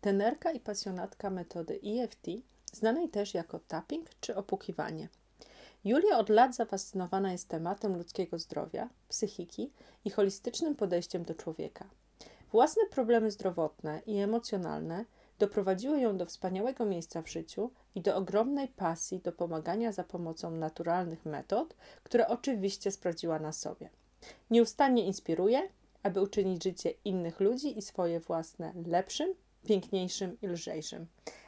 tenerka i pasjonatka metody EFT, znanej też jako tapping czy opukiwanie – Julia od lat zafascynowana jest tematem ludzkiego zdrowia, psychiki i holistycznym podejściem do człowieka. Własne problemy zdrowotne i emocjonalne doprowadziły ją do wspaniałego miejsca w życiu i do ogromnej pasji do pomagania za pomocą naturalnych metod, które oczywiście sprawdziła na sobie. Nieustannie inspiruje, aby uczynić życie innych ludzi i swoje własne lepszym, piękniejszym i lżejszym.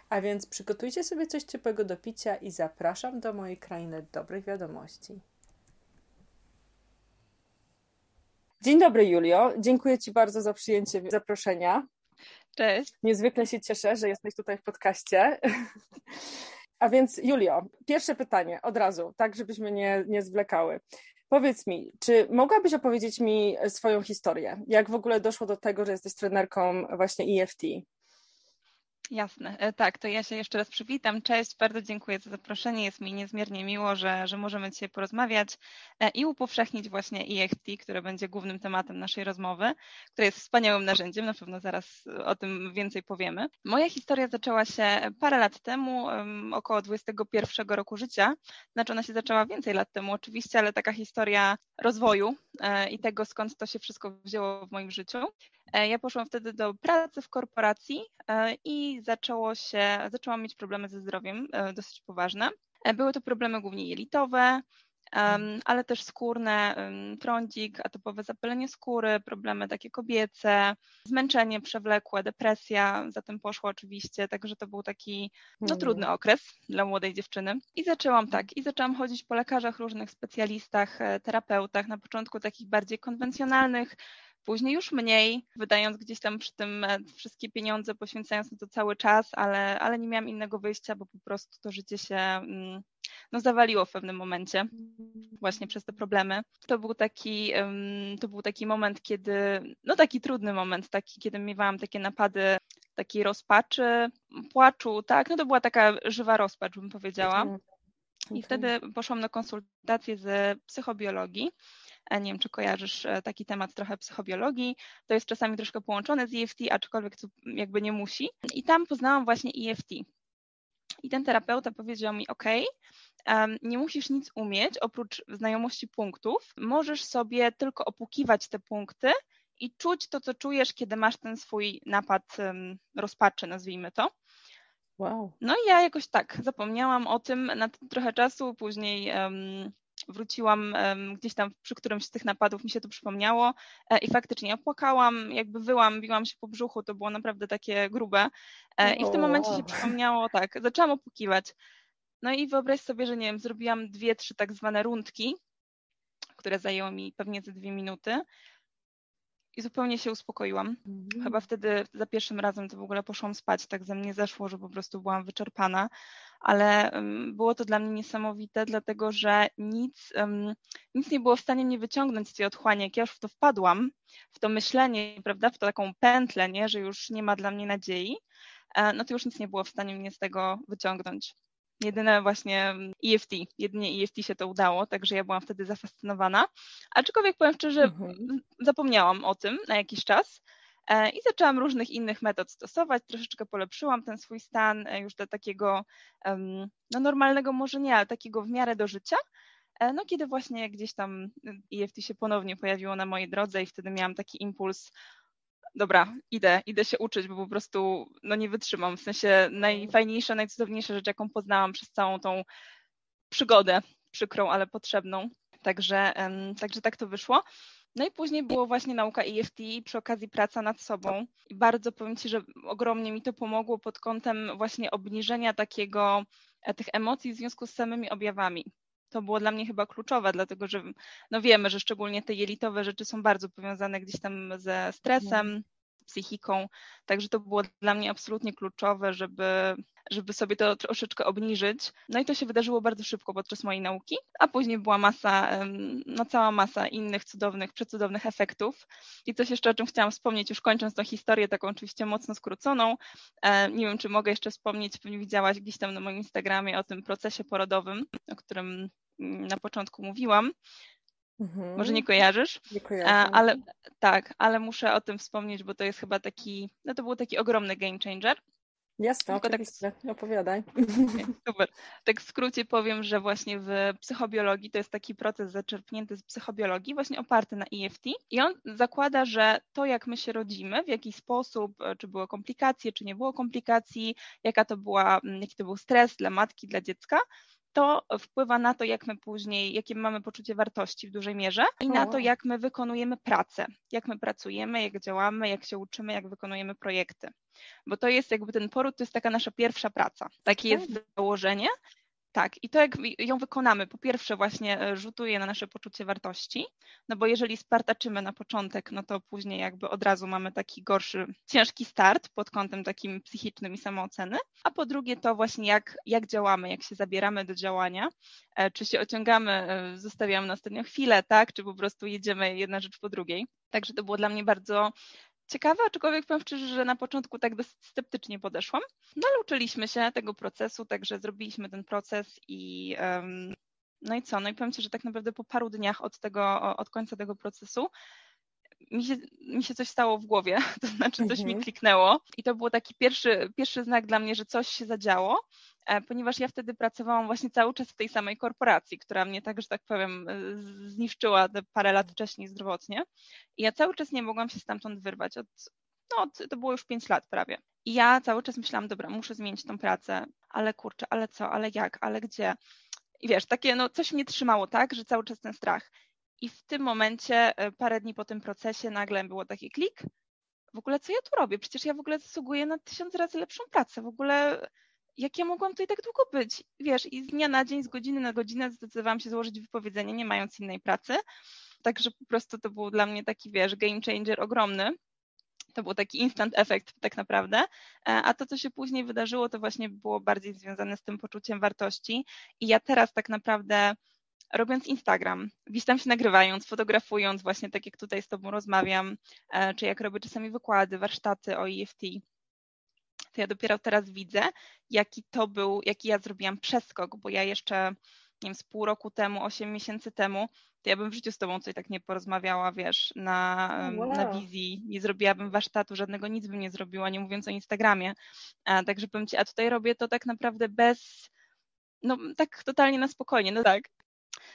A więc przygotujcie sobie coś ciepłego do picia i zapraszam do mojej krainy dobrych wiadomości. Dzień dobry, Julio. Dziękuję Ci bardzo za przyjęcie zaproszenia. Cześć. Niezwykle się cieszę, że jesteś tutaj w podcaście. A więc, Julio, pierwsze pytanie od razu, tak żebyśmy nie, nie zwlekały. Powiedz mi, czy mogłabyś opowiedzieć mi swoją historię? Jak w ogóle doszło do tego, że jesteś trenerką właśnie EFT? Jasne, e, tak, to ja się jeszcze raz przywitam. Cześć, bardzo dziękuję za zaproszenie. Jest mi niezmiernie miło, że, że możemy dzisiaj porozmawiać e, i upowszechnić właśnie EFT, które będzie głównym tematem naszej rozmowy, które jest wspaniałym narzędziem, na pewno zaraz o tym więcej powiemy. Moja historia zaczęła się parę lat temu, około 21 roku życia, znaczy ona się zaczęła więcej lat temu oczywiście, ale taka historia rozwoju e, i tego, skąd to się wszystko wzięło w moim życiu. E, ja poszłam wtedy do pracy w korporacji e, i zaczęło się, zaczęłam mieć problemy ze zdrowiem e, dosyć poważne. Były to problemy głównie jelitowe, ale też skórne, trądzik, atopowe zapalenie skóry, problemy takie kobiece, zmęczenie przewlekłe, depresja, za tym poszło oczywiście, także to był taki no, hmm. trudny okres dla młodej dziewczyny. I zaczęłam tak, i zaczęłam chodzić po lekarzach, różnych specjalistach, terapeutach, na początku takich bardziej konwencjonalnych, Później już mniej, wydając gdzieś tam przy tym e, wszystkie pieniądze, poświęcając na to cały czas, ale, ale nie miałam innego wyjścia, bo po prostu to życie się mm, no, zawaliło w pewnym momencie właśnie przez te problemy. To był taki, to był taki moment, kiedy, no taki trudny moment, taki, kiedy miewałam takie napady takiej rozpaczy, płaczu, tak, no to była taka żywa rozpacz, bym powiedziała. I wtedy poszłam na konsultację z psychobiologii nie wiem, czy kojarzysz e, taki temat trochę psychobiologii. To jest czasami troszkę połączone z EFT, aczkolwiek to jakby nie musi. I tam poznałam właśnie EFT. I ten terapeuta powiedział mi: OK, nie musisz nic umieć oprócz znajomości punktów. Możesz sobie tylko opukiwać te punkty i czuć to, co czujesz, kiedy masz ten swój napad rozpaczy, nazwijmy to. Wow. No i ja jakoś tak zapomniałam o tym na trochę czasu, później um, wróciłam gdzieś tam przy którymś z tych napadów, mi się to przypomniało e, i faktycznie opłakałam, jakby wyłam, biłam się po brzuchu, to było naprawdę takie grube e, i w tym momencie się przypomniało, tak, zaczęłam opłukiwać. No i wyobraź sobie, że nie wiem, zrobiłam dwie, trzy tak zwane rundki, które zajęły mi pewnie ze dwie minuty i zupełnie się uspokoiłam. Mhm. Chyba wtedy za pierwszym razem to w ogóle poszłam spać, tak ze mnie zeszło, że po prostu byłam wyczerpana, ale było to dla mnie niesamowite, dlatego że nic, nic nie było w stanie mnie wyciągnąć z tej otchłani. Jak ja już w to wpadłam, w to myślenie, prawda, w to taką pętlę, nie, że już nie ma dla mnie nadziei, e, no to już nic nie było w stanie mnie z tego wyciągnąć. Jedyne właśnie EFT, jedynie EFT się to udało, także ja byłam wtedy zafascynowana. Aczkolwiek powiem szczerze, mhm. zapomniałam o tym na jakiś czas e, i zaczęłam różnych innych metod stosować, troszeczkę polepszyłam ten swój stan e, już do takiego no normalnego może nie, ale takiego w miarę do życia. E, no kiedy właśnie gdzieś tam EFT się ponownie pojawiło na mojej drodze i wtedy miałam taki impuls, dobra, idę, idę się uczyć, bo po prostu no nie wytrzymam. W sensie najfajniejsza, najcudowniejsza rzecz, jaką poznałam przez całą tą przygodę, przykrą, ale potrzebną. Także, także tak to wyszło. No i później było właśnie nauka EFT, przy okazji praca nad sobą. I bardzo powiem Ci, że ogromnie mi to pomogło pod kątem właśnie obniżenia takiego, e, tych emocji w związku z samymi objawami. to było dla mnie chyba kluczowe, dlatego że no wiemy, że szczególnie te jelitowe rzeczy są bardzo powiązane gdzieś tam ze stresem, mhm psychiką. Także to było dla mnie absolutnie kluczowe, żeby, żeby sobie to troszeczkę obniżyć. No i to się wydarzyło bardzo szybko podczas mojej nauki, a później była masa, no cała masa innych cudownych, przecudownych efektów. I coś jeszcze, o czym chciałam wspomnieć, już kończąc tą historię, taką oczywiście mocno skróconą. E, nie wiem, czy mogę jeszcze wspomnieć, pewnie widziałaś gdzieś tam na moim Instagramie o tym procesie porodowym, o którym mm, na początku mówiłam. Mhm. Może nie kojarzysz? Nie kojarzę. Ale tak, ale muszę o tym wspomnieć, bo to jest chyba taki, no to był taki ogromny game changer. Jasne, Tylko tak oczywiście. Tak, opowiadaj. Super. Tak w skrócie powiem, że właśnie w psychobiologii to jest taki proces zaczerpnięty z psychobiologii, właśnie oparty na EFT i on zakłada, że to jak my się rodzimy, w jaki sposób, e, czy były komplikacje, czy nie było komplikacji, jaka to była, jaki to był stres dla matki, dla dziecka, to wpływa na to, jak my później, jakie mamy poczucie wartości w dużej mierze i na to, jak my wykonujemy pracę, jak my pracujemy, jak działamy, jak się uczymy, jak wykonujemy projekty. Bo to jest jakby ten poród, to jest taka nasza pierwsza praca. Takie jest założenie. Tak, i to jak ją wykonamy, po pierwsze właśnie e, rzutuje na nasze poczucie wartości, no bo jeżeli spartaczymy na początek, no to później jakby od razu mamy taki gorszy, ciężki start pod kątem takim psychicznym i samooceny, a po drugie to właśnie jak, jak działamy, jak się zabieramy do działania, e, czy się ociągamy, e, zostawiamy na ostatnią chwilę, tak, czy po prostu jedziemy jedna rzecz po drugiej. Także to było dla mnie bardzo ciekawe, aczkolwiek powiem szczerze, że na początku tak dosyć sceptycznie podeszłam. No ale uczyliśmy się tego procesu, także zrobiliśmy ten proces i um, no i co? No i powiem Ci, że tak naprawdę po paru dniach od tego, od końca tego procesu mi się, mi się coś stało w głowie, to znaczy coś mhm. mi kliknęło i to był taki pierwszy, pierwszy znak dla mnie, że coś się zadziało, e, ponieważ ja wtedy pracowałam właśnie cały czas w tej samej korporacji, która mnie tak, że tak powiem, e, zniszczyła te parę lat wcześniej zdrowotnie i ja cały czas nie mogłam się stamtąd wyrwać od, no to było już pięć lat prawie. I ja cały czas myślałam, dobra, muszę zmienić tą pracę, ale kurczę, ale co, ale jak, ale gdzie? I wiesz, takie, no coś mnie trzymało, tak, że cały czas ten strach. I w tym momencie, e, parę dni po tym procesie, nagle było taki klik. W ogóle co ja tu robię? Przecież ja w ogóle zasługuję na tysiąc razy lepszą pracę. W ogóle jak ja mogłam tutaj tak długo być? Wiesz, i z dnia na dzień, z godziny na godzinę zdecydowałam się złożyć wypowiedzenie, nie mając innej pracy. Także po prostu to był dla mnie taki, wiesz, game changer ogromny. To był taki instant efekt tak naprawdę. E, a to, co się później wydarzyło, to właśnie było bardziej związane z tym poczuciem wartości. I ja teraz tak naprawdę robiąc Instagram, gdzieś tam się nagrywając, fotografując, właśnie tak jak tutaj z Tobą rozmawiam, e, czy jak robię czasami wykłady, warsztaty o EFT, to ja dopiero teraz widzę, jaki to był, jaki ja zrobiłam przeskok, bo ja jeszcze, nie wiem, z pół roku temu, osiem miesięcy temu, to ja bym w życiu z Tobą coś tak nie porozmawiała, wiesz, na, wow. na wizji, nie zrobiłabym warsztatu, żadnego nic bym nie zrobiła, nie mówiąc o Instagramie. A, także powiem Ci, a tutaj robię to tak naprawdę bez, no tak totalnie na spokojnie, no tak.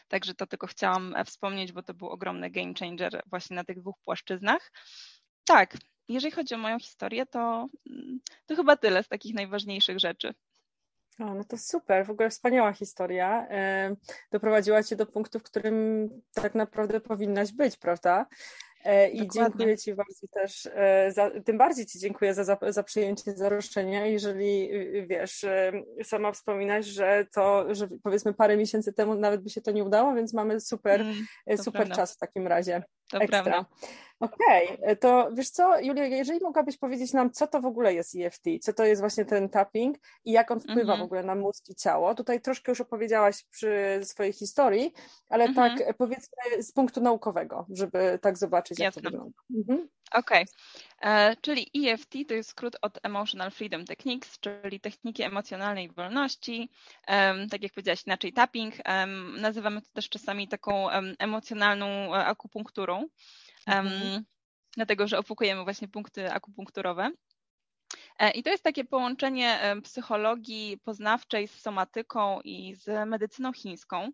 Także to tylko chciałam e, wspomnieć, bo to był ogromny game changer właśnie na tych dwóch płaszczyznach. Tak, jeżeli chodzi o moją historię, to, mm, to chyba tyle z takich najważniejszych rzeczy. O, no to super, w ogóle wspaniała historia. E, doprowadziła Cię do punktu, w którym tak naprawdę powinnaś być, prawda? E, I Dokładnie. dziękuję Ci bardzo też, e, za, tym bardziej Ci dziękuję za, za, za przyjęcie zaroszczenia. Jeżeli y, wiesz, e, sama wspominasz, że to, że powiedzmy parę miesięcy temu nawet by się to nie udało, więc mamy super, mm, super prawda. czas w takim razie. To Ekstra. prawda. Okej, okay. to wiesz co, Julia, jeżeli mogłabyś powiedzieć nam, co to w ogóle jest EFT, co to jest właśnie ten tapping i jak on wpływa mm -hmm. w ogóle na mózg i ciało. Tutaj troszkę już opowiedziałaś przy swojej historii, ale mm -hmm. tak powiedzmy z punktu naukowego, żeby tak zobaczyć, jak to wygląda. Mhm. Okej, okay. E, czyli EFT to jest skrót od Emotional Freedom Techniques, czyli techniki emocjonalnej wolności. Um, tak jak powiedziałaś, inaczej tapping. Um, nazywamy to też czasami taką um, emocjonalną e, akupunkturą mhm. dlatego że opukujemy właśnie punkty akupunkturowe. E, I to jest takie połączenie psychologii poznawczej z somatyką i z medycyną chińską.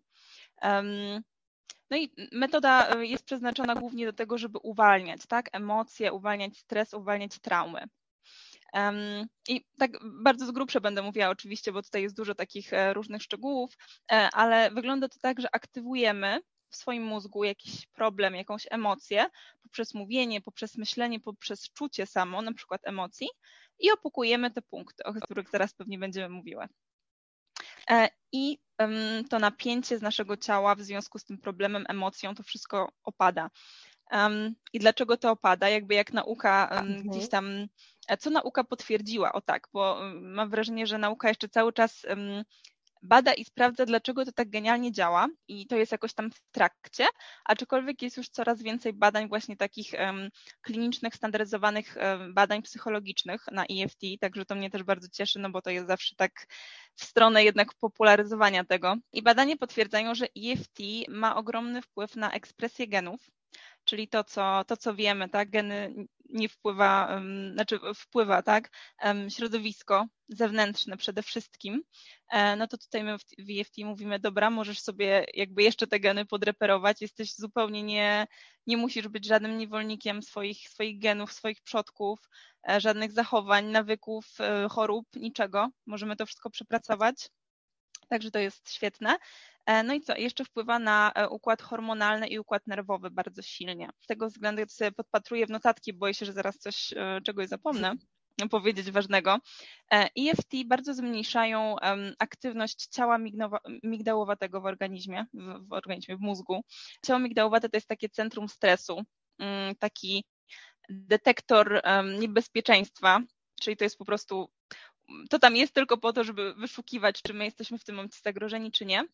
No i metoda e, jest przeznaczona głównie do tego, żeby uwalniać tak, emocje, uwalniać stres, uwalniać traumy. I tak bardzo z grubsza będę mówiła oczywiście, bo tutaj jest dużo takich e, różnych szczegółów, ale wygląda to tak, że aktywujemy w swoim mózgu jakiś problem, jakąś emocję poprzez mówienie, poprzez myślenie, poprzez czucie samo, na przykład emocji i opukujemy te punkty, o których zaraz pewnie będziemy mówiły. i to napięcie z naszego ciała w związku z tym problemem, emocją, to wszystko opada. I dlaczego to opada? Jakby jak nauka mhm. gdzieś tam, co nauka potwierdziła, o tak, bo mam wrażenie, że nauka jeszcze cały czas bada i sprawdza, dlaczego to tak genialnie działa i to jest jakoś tam w trakcie, aczkolwiek jest już coraz więcej badań właśnie takich um, klinicznych, standaryzowanych um, badań psychologicznych na EFT, także to mnie też bardzo cieszy, no bo to jest zawsze tak w stronę jednak popularyzowania tego. I badania potwierdzają, że EFT ma ogromny wpływ na ekspresję genów, czyli to, co, to, co wiemy, tak, geny nie wpływa, znaczy wpływa, tak, środowisko zewnętrzne przede wszystkim, e, no to tutaj my w EFT mówimy, dobra, możesz sobie jakby jeszcze te geny podreperować, jesteś zupełnie nie, nie musisz być żadnym niewolnikiem swoich, swoich genów, swoich przodków, e, żadnych zachowań, nawyków, e, chorób, niczego. Możemy to wszystko przepracować. Także to jest świetne. E, no i co, jeszcze wpływa na e, układ hormonalny i układ nerwowy bardzo silnie. Z tego względu ja sobie podpatruję w notatki, boję się, że zaraz coś e, czegoś zapomnę powiedzieć ważnego. EFT bardzo zmniejszają aktywność ciała migdałowatego w organizmie, w, w organizmie, w mózgu. Ciało migdałowate to jest takie centrum stresu, mm, taki detektor niebezpieczeństwa, czyli to jest po prostu, to tam jest tylko po to, żeby wyszukiwać, czy my jesteśmy w tym momencie zagrożeni, czy nie.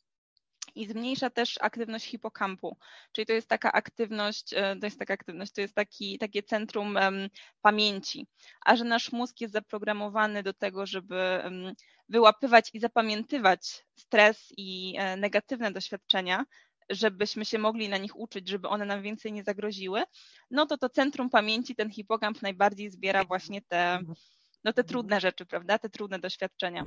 I zmniejsza też aktywność hipokampu, czyli to jest taka aktywność, e, to jest taka aktywność, to jest taki, takie centrum um, pamięci, a że nasz mózg jest zaprogramowany do tego, żeby um, wyłapywać i zapamiętywać stres i e, negatywne doświadczenia, żebyśmy się mogli na nich uczyć, żeby one nam więcej nie zagroziły, no to to centrum pamięci, ten hipokamp najbardziej zbiera właśnie te, no te trudne rzeczy, prawda, te trudne doświadczenia.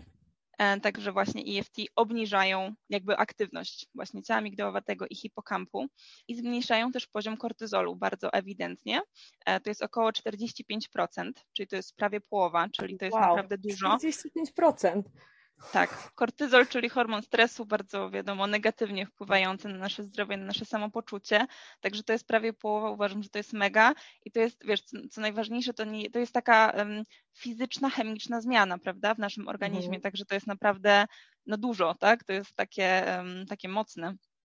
E, także właśnie EFT obniżają jakby aktywność właśnie ciała migdałowatego i hipokampu i zmniejszają też poziom kortyzolu bardzo ewidentnie. E, to jest około 45%, czyli to jest prawie połowa, czyli to jest wow, naprawdę dużo. 45%. Tak, kortyzol, czyli hormon stresu, bardzo wiadomo, negatywnie wpływający na nasze zdrowie, na nasze samopoczucie. Także to jest prawie połowa, uważam, że to jest mega. I to jest, wiesz, co, co najważniejsze, to, nie, to jest taka um, fizyczna, chemiczna zmiana, prawda, w naszym organizmie. Mhm. Także to jest naprawdę no dużo, tak? To jest takie, um, takie mocne.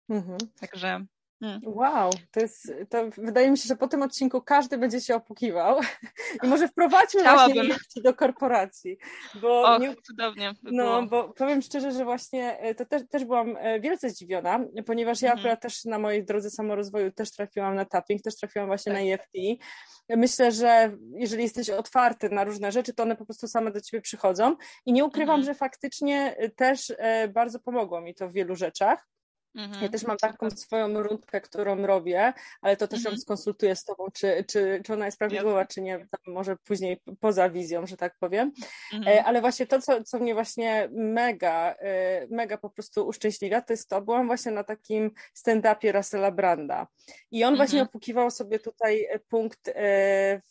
Mhm. Także Hmm. Wow, to jest, to wydaje mi się, że po tym odcinku każdy będzie się opukiwał i może wprowadźmy Chciałabym. właśnie do korporacji. Bo Och, nie, cudownie. By no, bo powiem szczerze, że właśnie e, to też, też byłam e, wielce zdziwiona, ponieważ ja mhm. akurat też na mojej drodze samorozwoju też trafiłam na tapping, też trafiłam właśnie tak. na EFT. Myślę, że jeżeli jesteś otwarty na różne rzeczy, to one po prostu same do ciebie przychodzą i nie ukrywam, mhm. że faktycznie też e, bardzo pomogło mi to w wielu rzeczach. Mhm, ja też mam taką swoją rundkę, którą robię, ale to też mhm. ją skonsultuję z tobą, czy, czy, czy ona jest prawidłowa, czy nie, może później poza wizją, że tak powiem. Mhm. E, ale właśnie to, co, co mnie właśnie mega, e, mega po prostu uszczęśliwia, to jest to, byłam właśnie na takim stand-upie Russella Branda i on właśnie mhm. opukiwał sobie tutaj punkt e,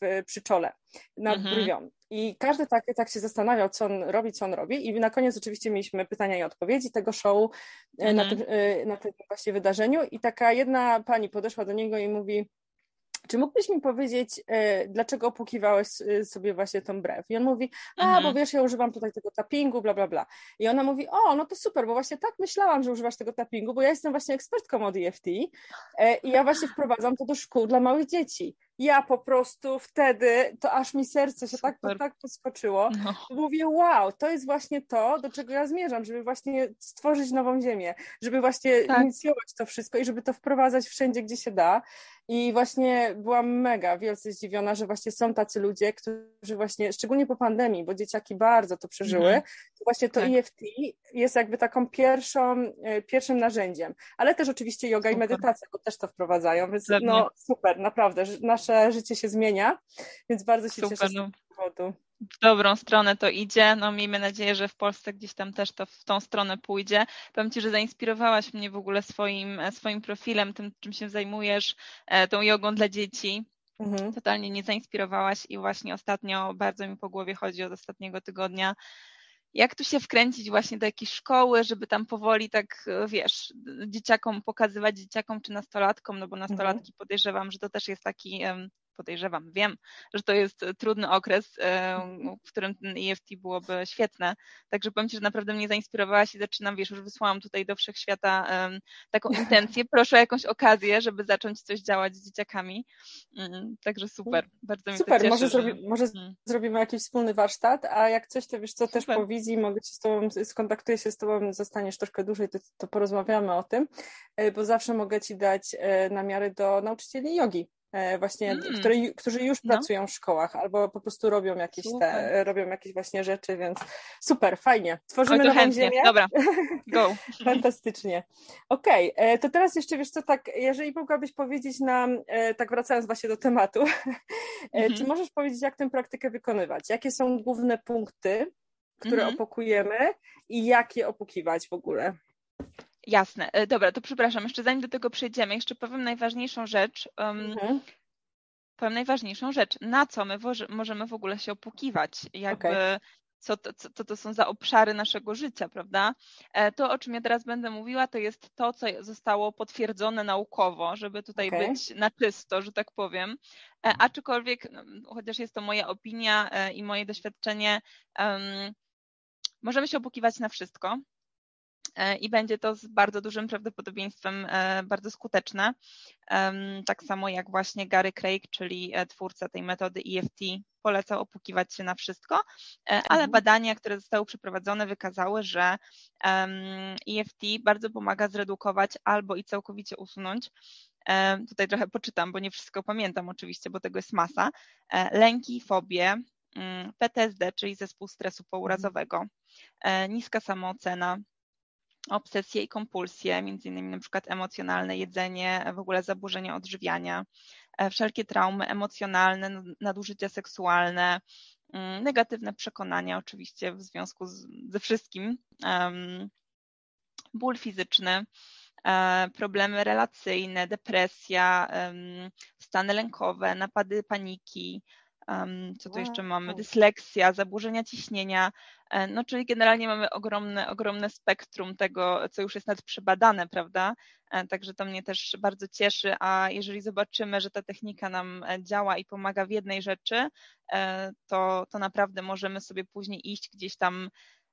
w, przy czole nad mhm. brwią. I każdy tak, tak się zastanawiał, co on robi, co on robi. I na koniec oczywiście mieliśmy pytania i odpowiedzi tego show mhm. na, tym, e, na tym właśnie wydarzeniu. I taka jedna pani podeszła do niego i mówi, czy mógłbyś mi powiedzieć, e, dlaczego opłukiwałeś e, sobie właśnie tą brew? I on mówi, a, mhm. bo wiesz, ja używam tutaj tego tappingu, bla, bla, bla. I ona mówi, o, no to super, bo właśnie tak myślałam, że używasz tego tappingu, bo ja jestem właśnie ekspertką od EFT i ja właśnie wprowadzam to do szkół dla małych dzieci ja po prostu wtedy, to aż mi serce się tak, tak podskoczyło. No. Mówię, wow, to jest właśnie to, do czego ja zmierzam, żeby właśnie stworzyć nową ziemię, żeby właśnie tak. inicjować to wszystko i żeby to wprowadzać wszędzie, gdzie się da. I właśnie byłam mega wielce zdziwiona, że właśnie są tacy ludzie, którzy właśnie, szczególnie po pandemii, bo dzieciaki bardzo to przeżyły, mhm. to właśnie to tak. EFT jest jakby taką pierwszą, e, pierwszym narzędziem. Ale też oczywiście yoga super. i medytacja, bo też to wprowadzają, więc no super, naprawdę, nasze życie się zmienia, więc bardzo się super, cieszę z no. tego powodu w dobrą stronę to idzie. No miejmy nadzieję, że w Polsce gdzieś tam też to w tą stronę pójdzie. Powiem Ci, że zainspirowałaś mnie w ogóle swoim, swoim profilem, tym czym się zajmujesz, e, tą jogą dla dzieci. Mhm. Totalnie nie zainspirowałaś i właśnie ostatnio bardzo mi po głowie chodzi od ostatniego tygodnia. Jak tu się wkręcić właśnie do jakiejś szkoły, żeby tam powoli tak, e, wiesz, dzieciakom pokazywać, dzieciakom czy nastolatkom, no bo mhm. nastolatki podejrzewam, że to też jest taki podejrzewam, wiem, że to jest trudny okres, w którym ten EFT byłoby świetne. Także powiem Ci, że naprawdę mnie zainspirowałaś i zaczynam, wiesz, już wysłałam tutaj do wszechświata taką intencję. Proszę o jakąś okazję, żeby zacząć coś działać z dzieciakami. Mm, także super, bardzo mi super, to cieszy. Może, zrobi, może hmm. zrobimy jakiś wspólny warsztat, a jak coś, to wiesz co, super. też po wizji mogę się z Tobą, skontaktuję się z Tobą, zostaniesz troszkę dłużej, to, to porozmawiamy o tym, e, bo zawsze mogę Ci dać e, namiary do nauczycieli jogi E, właśnie, mm. które, którzy już no. pracują w szkołach albo po prostu robią jakieś te, robią jakieś właśnie rzeczy, więc super, fajnie. Tworzymy nową chętnie. ziemię. Dobra, go. Fantastycznie. Okej, okay. E, to teraz jeszcze wiesz co, tak, jeżeli mogłabyś powiedzieć nam, e, tak wracając właśnie do tematu, czy możesz powiedzieć, jak tę praktykę wykonywać? Jakie są główne punkty, które mm-hmm. opukujemy i jak je opukiwać w ogóle? Jasne. E, dobra, to przepraszam, jeszcze zanim do tego przejdziemy, jeszcze powiem najważniejszą rzecz. Mhm. Powiem najważniejszą rzecz, na co my możemy w ogóle się opukiwać, jakby okay. co, to, co, co to są za obszary naszego życia, prawda? E, to, o czym ja teraz będę mówiła, to jest to, co zostało potwierdzone naukowo, żeby tutaj okay. być na czysto, że tak powiem. E, aczkolwiek, no, chociaż jest to moja opinia i moje doświadczenie, um, możemy się opukiwać na wszystko. E, i będzie to z bardzo dużym prawdopodobieństwem e, bardzo skuteczne. Tak samo jak właśnie Gary Craig, czyli e, twórca tej metody EFT, polecał opukiwać się na wszystko, ale mhm. badania, które zostały przeprowadzone, wykazały, że EFT bardzo pomaga zredukować albo i całkowicie usunąć tutaj trochę poczytam, bo nie wszystko pamiętam oczywiście, bo tego jest masa, lęki, fobie, mm, PTSD, czyli zespół stresu mhm. pourazowego, niska samoocena, obsesje i kompulsje, między innymi na przykład emocjonalne jedzenie, w ogóle zaburzenia odżywiania, e, wszelkie traumy emocjonalne, nadużycia seksualne, mm, negatywne przekonania oczywiście w związku z, ze wszystkim, ból fizyczny, e, problemy relacyjne, depresja, stany lękowe, napady paniki, co tu jeszcze mamy? Dysleksja, zaburzenia ciśnienia, e, no czyli generalnie mamy ogromne, ogromne spektrum tego, co już jest nadprzebadane, prawda? E, także to mnie też bardzo cieszy, a jeżeli zobaczymy, że ta technika nam e, działa i pomaga w jednej rzeczy, to, to naprawdę możemy sobie później iść gdzieś tam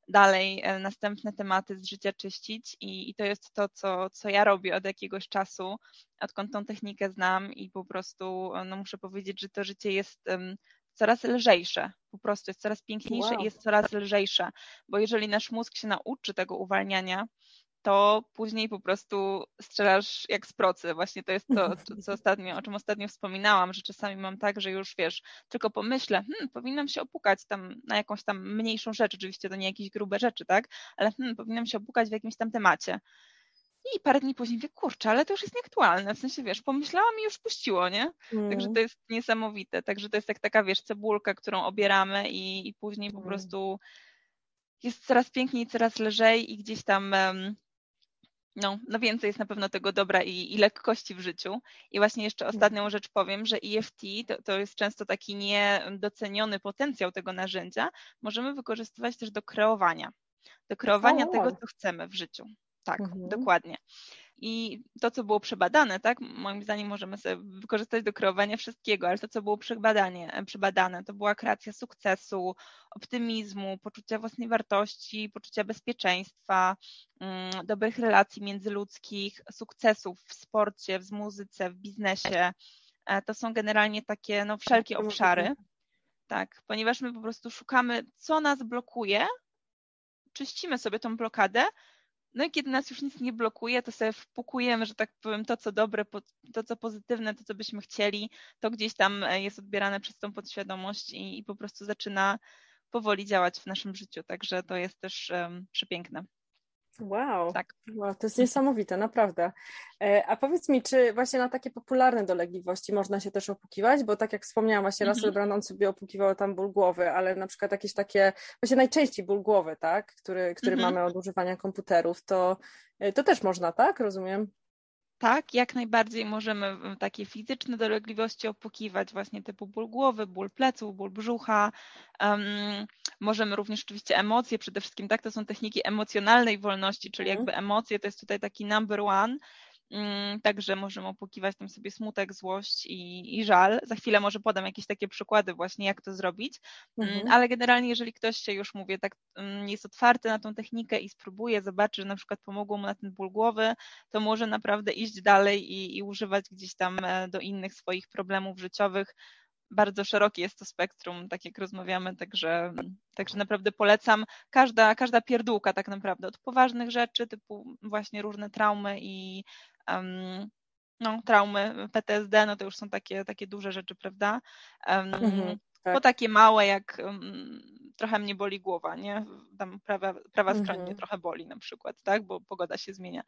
dalej następne tematy z życia czyścić i, i, to jest to, co, co ja robię od jakiegoś czasu, odkąd tą technikę znam i po prostu no muszę powiedzieć, że to życie jest um, coraz lżejsze, po prostu jest coraz piękniejsze wow. i jest coraz lżejsze, bo jeżeli nasz mózg się nauczy tego uwalniania, to później po prostu strzelasz jak z procy. Właśnie to jest to, co ostatnio, o czym ostatnio wspominałam, że czasami mam tak, że już wiesz, tylko pomyślę, hmm, powinnam się opukać tam na jakąś tam mniejszą rzecz, oczywiście to nie jakieś grube rzeczy, tak, ale hmm, powinnam się opukać w jakimś tam temacie. I parę dni później mówię, kurczę, ale to już jest nieaktualne. W sensie, wiesz, pomyślałam i już puściło, nie? Mm. Także to jest niesamowite. Także to jest jak taka, wiesz, cebulka, którą obieramy i, i później po mm. prostu jest coraz piękniej, coraz lżej i gdzieś tam um, no, no więcej jest na pewno tego dobra i, i lekkości w życiu. I właśnie jeszcze mhm. ostatnią rzecz powiem, że EFT to, to jest często taki niedoceniony potencjał tego narzędzia. Możemy wykorzystywać też do kreowania, do kreowania tego, co chcemy w życiu. Tak, mhm. dokładnie. I to, co było przebadane, tak, moim zdaniem możemy sobie wykorzystać do kreowania wszystkiego, ale to, co było przebadanie, przebadane, to była kreacja sukcesu, optymizmu, poczucia własnej wartości, poczucia bezpieczeństwa, mm, dobrych relacji międzyludzkich, sukcesów w sporcie, w muzyce, w biznesie. E, to są generalnie takie no, wszelkie obszary. Tak, ponieważ my po prostu szukamy, co nas blokuje, czyścimy sobie tą blokadę, no i kiedy nas już nic nie blokuje, to sobie wpukujemy, że tak powiem, to co dobre, to co pozytywne, to co byśmy chcieli, to gdzieś tam e, jest odbierane przez tą podświadomość i, i po prostu zaczyna powoli działać w naszym życiu. Także to jest też um, przepiękne. Wow, tak. wow, to jest niesamowite, naprawdę. E, a powiedz mi, czy właśnie na takie popularne dolegliwości można się też opukiwać? Bo tak jak wspomniałam, właśnie mm -hmm. Brandon sobie opukiwał tam ból głowy, ale na przykład jakieś takie, właśnie najczęściej ból głowy, tak, który, który mm -hmm. mamy od używania komputerów, to, e, to też można, tak? Rozumiem? Tak, jak najbardziej możemy takie fizyczne dolegliwości opukiwać, właśnie typu ból głowy, ból pleców, ból brzucha. Um, możemy również oczywiście emocje, przede wszystkim tak, to są techniki emocjonalnej wolności, czyli mhm. jakby emocje to jest tutaj taki number one. Mm, także możemy opłukiwać tam sobie smutek, złość i, i żal. Za chwilę może podam jakieś takie przykłady właśnie, jak to zrobić, mm, mhm. ale generalnie jeżeli ktoś się już, mówię, tak mm, jest otwarty na tą technikę i spróbuje, zobaczy, że na przykład pomogło mu na ten ból głowy, to może naprawdę iść dalej i, i używać gdzieś tam e, do innych swoich problemów życiowych, bardzo szerokie jest to spektrum, tak jak rozmawiamy, także, także naprawdę polecam. Każda, każda pierdółka tak naprawdę, od poważnych rzeczy typu właśnie różne traumy i no, traumy PTSD, no to już są takie, takie duże rzeczy, prawda? Mhm, tak. Po takie małe, jak trochę mnie boli głowa, nie? Tam prawa, prawa mhm. stronie trochę boli na przykład, tak? Bo pogoda się zmienia.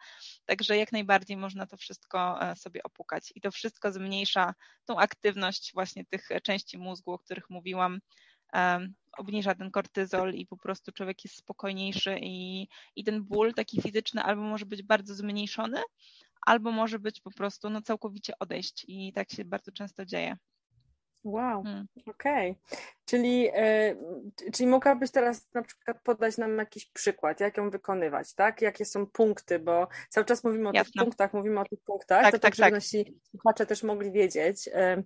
Także jak najbardziej można to wszystko e, sobie opukać i to wszystko zmniejsza tą aktywność właśnie tych części mózgu, o których mówiłam. Obniża ten kortyzol i po prostu człowiek jest spokojniejszy i, i ten ból taki fizyczny albo może być bardzo zmniejszony, albo może być po prostu no, całkowicie odejść i tak się bardzo często dzieje. Wow, hmm. okej. Okay. Czyli, e, czyli mogłabyś teraz na przykład podać nam jakiś przykład, jak ją wykonywać, tak? Jakie są punkty, bo cały czas mówimy o Jasne. tych punktach, mówimy o tych punktach, tak, to tak, tak, żeby tak. nasi słuchacze też mogli wiedzieć. E,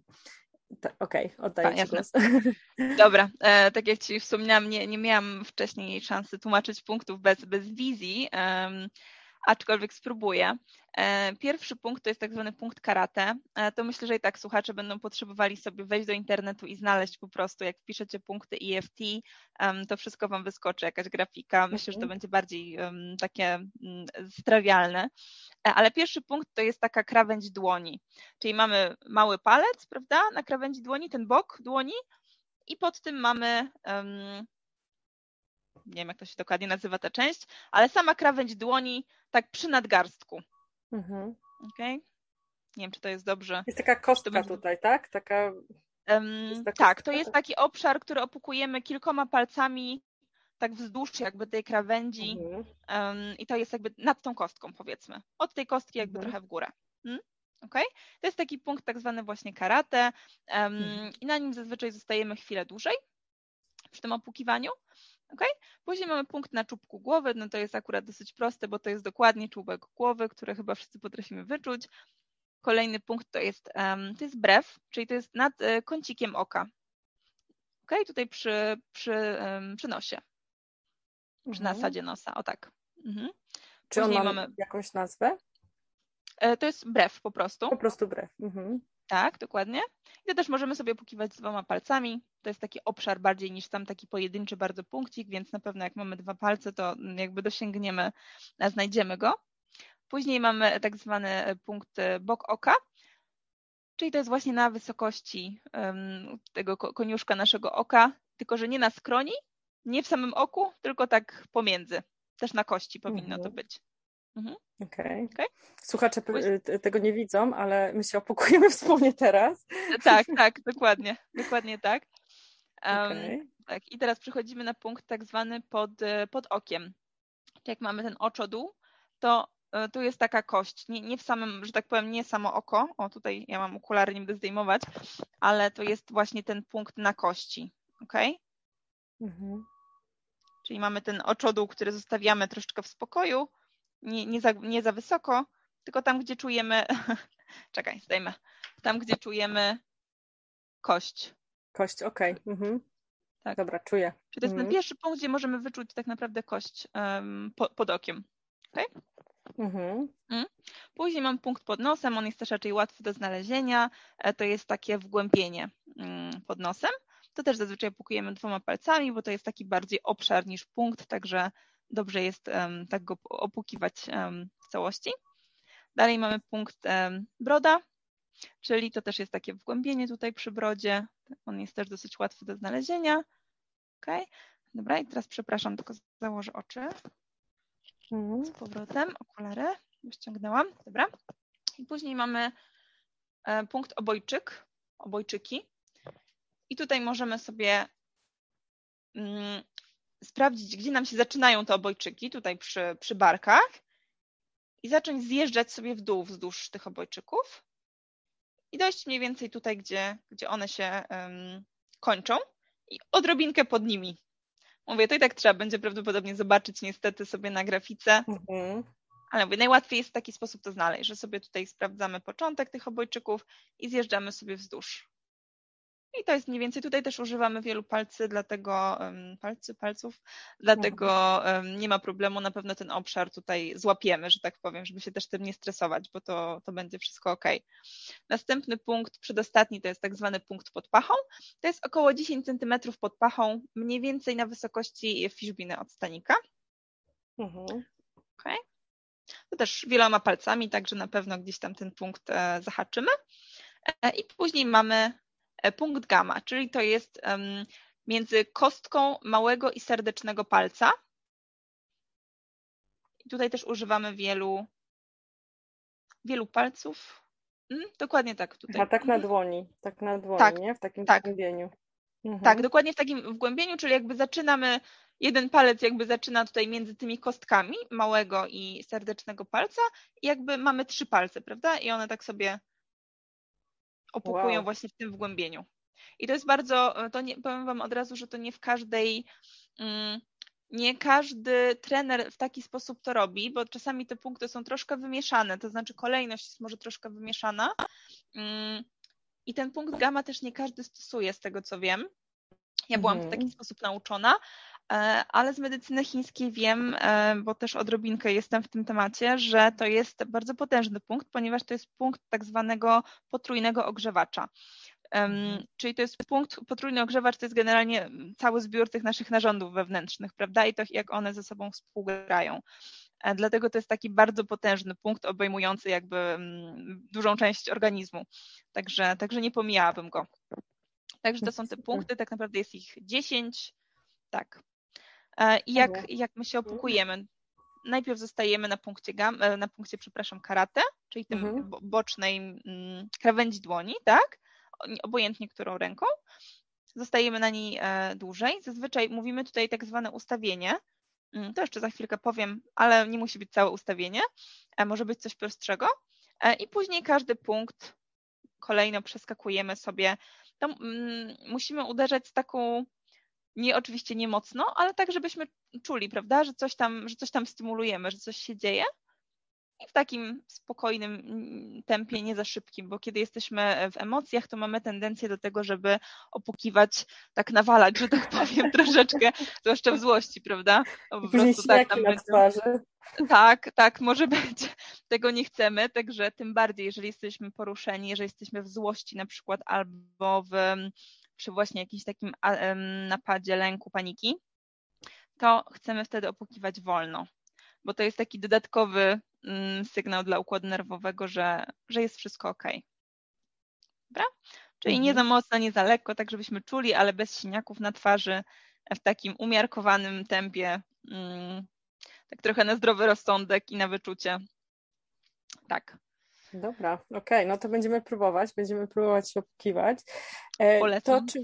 Okej, okay, oddaję Ci głos. Dobra, e, tak jak Ci wspomniałam, nie, nie miałam wcześniej szansy tłumaczyć punktów bez, bez wizji. Um, aczkolwiek spróbuję. E, pierwszy punkt to jest tak zwany punkt karate. E, to myślę, że i tak słuchacze będą potrzebowali sobie wejść do internetu i znaleźć po prostu, jak wpiszecie punkty EFT, to wszystko Wam wyskoczy, jakaś grafika. Myślę, że to mhm. będzie bardziej takie mm, strawialne. E, ale pierwszy punkt to jest taka krawędź dłoni. Czyli mamy mały palec, prawda, na krawędzi dłoni, ten bok dłoni i pod tym mamy nie wiem jak to się dokładnie nazywa ta część, ale sama krawędź dłoni tak przy nadgarstku. Mhm. Okay? Nie wiem, czy to jest dobrze. Jest taka kostka będzie... tutaj, tak? Taka... Um, tak, to jest taki obszar, który opukujemy kilkoma palcami tak wzdłuż jakby tej krawędzi mhm. um, i to jest jakby nad tą kostką powiedzmy. Od tej kostki jakby mhm. trochę w górę. Hmm? Okay? To jest taki punkt tak zwany właśnie karate um, i na nim zazwyczaj zostajemy chwilę dłużej przy tym opukiwaniu. Okay? Później mamy punkt na czubku głowy, no to jest akurat dosyć proste, bo to jest dokładnie czubek głowy, który chyba wszyscy potrafimy wyczuć. Kolejny punkt to jest, to jest brew, czyli to jest nad e, kącikiem oka. Ok, tutaj przy, przy, przy nosie, przy mhm. nasadzie nosa, o tak. Mhm. Czy on ma mamy... jakąś nazwę? E, to jest brew po prostu. Po prostu brew. Mhm. Tak, dokładnie. I to też możemy sobie opukiwać z dwoma palcami. To jest taki obszar bardziej niż tam taki pojedynczy bardzo punkcik, więc na pewno jak mamy dwa palce, to jakby dosięgniemy, znajdziemy go. Później mamy tak zwany punkt e, bok oka, czyli to jest właśnie na wysokości tego koniuszka naszego oka, tylko że nie na skroni, nie w samym oku, tylko tak pomiędzy. Też na kości powinno mhm. to być. Mhm. Okej. Okay. Okay. Słuchacze tego nie widzą, ale my się opukujemy wspólnie teraz. Tak, tak, dokładnie. Dokładnie tak. Um, okay. tak. I teraz przechodzimy na punkt tak zwany pod, e, pod okiem. Jak mamy ten oczodół, to e, tu jest taka kość, nie, nie w samym, że tak powiem, nie samo oko, o tutaj ja mam okulary, nie będę zdejmować, ale to jest właśnie ten punkt na kości, ok? Mhm. Czyli mamy ten oczodół, który zostawiamy troszeczkę w spokoju, nie, nie, za, nie za wysoko, tylko tam, gdzie czujemy, czekaj, zdejmę, tam, gdzie czujemy kość. Kość, okej. Okay. Mhm. Tak. Dobra, czuję. Czyli to jest mhm. ten pierwszy punkt, gdzie możemy wyczuć tak naprawdę kość um, po, pod okiem. Okay? Mhm. Mm. Później mam punkt pod nosem, on jest też raczej łatwy do znalezienia. E, to jest takie wgłębienie mm, pod nosem. To też zazwyczaj pukujemy dwoma palcami, bo to jest taki bardziej obszar niż punkt, także dobrze jest tak go opukiwać um, w całości. Dalej mamy punkt broda, czyli to też jest takie wgłębienie tutaj przy brodzie. On jest też dosyć łatwy do znalezienia. Ok, dobra, i teraz przepraszam, tylko założę oczy. Mhm. Z powrotem, okulary, ściągnęłam, dobra. I później mamy e, punkt obojczyk, obojczyki. I tutaj możemy sobie mm, sprawdzić, gdzie nam się zaczynają te obojczyki, tutaj przy, przy barkach i zacząć zjeżdżać sobie w dół wzdłuż tych obojczyków i dojść mniej więcej tutaj, gdzie, gdzie one się um, kończą i odrobinkę pod nimi. Mówię, to i tak trzeba będzie prawdopodobnie zobaczyć niestety sobie na grafice. Mhm. Ale mówię, najłatwiej jest w taki sposób to znaleźć, że sobie tutaj sprawdzamy początek tych obojczyków i zjeżdżamy sobie wzdłuż. I to jest mniej więcej, tutaj też używamy wielu palcy, dlatego palcy, palców, dlatego nie ma problemu, na pewno ten obszar tutaj złapiemy, że tak powiem, żeby się też tym nie stresować, bo to, to będzie wszystko ok. Następny punkt, przedostatni, to jest tak zwany punkt pod pachą. To jest około 10 cm pod pachą, mniej więcej na wysokości fiszbiny od stanika. Mhm. Okay. To też wieloma palcami, także na pewno gdzieś tam ten punkt e, zahaczymy. E, I później mamy punkt gamma, czyli to jest między kostką małego i serdecznego palca. I tutaj też używamy wielu, wielu palców. Mm, dokładnie tak tutaj. A tak na mhm. dłoni, tak na dłoni, tak, nie? W takim tak. Mhm. Tak, dokładnie w takim wgłębieniu, czyli jakby zaczynamy, jeden palec jakby zaczyna tutaj między tymi kostkami małego i serdecznego palca i jakby mamy trzy palce, prawda? I one tak sobie opuchują wow. właśnie w tym wgłębieniu. I to jest bardzo, to nie, powiem Wam od razu, że to nie w każdej, mm, nie każdy trener w taki sposób to robi, bo czasami te punkty są troszkę wymieszane, to znaczy kolejność jest może troszkę wymieszana. Mm, I ten punkt gamma też nie każdy stosuje, z tego co wiem. Ja byłam mhm. w taki sposób nauczona, e, ale z medycyny chińskiej wiem, e, bo też odrobinkę jestem w tym temacie, że to jest bardzo potężny punkt, ponieważ to jest punkt tak zwanego potrójnego ogrzewacza. Mhm. Czyli to jest punkt, potrójny ogrzewacz to jest generalnie cały zbiór tych naszych narządów wewnętrznych, prawda? I to jak one ze sobą współgrają. E, dlatego to jest taki bardzo potężny punkt obejmujący jakby dużą część organizmu. Także, także nie pomijałabym go. Także to są te punkty, tak naprawdę jest ich 10. Tak. E, I jak, jak my się opukujemy? Najpierw zostajemy na punkcie, gam, e, na punkcie przepraszam, karate, czyli tym mhm. bocznej mm, krawędzi dłoni, tak? Obojętnie którą ręką. Zostajemy na niej e, dłużej. Zazwyczaj mówimy tutaj tak zwane ustawienie. Mm, to jeszcze za chwilkę powiem, ale nie musi być całe ustawienie. Może być coś prostszego. I później każdy punkt kolejno przeskakujemy sobie to mm, musimy uderzać z taką, nie oczywiście nie mocno, ale tak, żebyśmy czuli, prawda, że coś tam, że coś tam stymulujemy, że coś się dzieje. I w takim spokojnym mm, tempie, nie za szybkim, bo kiedy jesteśmy w emocjach, to mamy tendencję do tego, żeby opukiwać, tak nawalać, że tak powiem, troszeczkę, zwłaszcza w złości, prawda? No, po prostu tak nam na twarzy. Tak, tak, może być. Tego nie chcemy, także tym bardziej, jeżeli jesteśmy poruszeni, jeżeli jesteśmy w złości na przykład albo w, przy właśnie jakimś takim napadzie lęku, paniki, to chcemy wtedy opukiwać wolno, bo to jest taki dodatkowy mm, sygnał dla układu nerwowego, że, że jest wszystko ok. Dobra? Czyli mhm. nie za mocno, nie za lekko, tak żebyśmy czuli, ale bez siniaków na twarzy, w takim umiarkowanym tempie, mm, tak trochę na zdrowy rozsądek i na wyczucie. Tak. Dobra, okej, okay, no to będziemy próbować, będziemy próbować się opukiwać. E, Polecam. To czy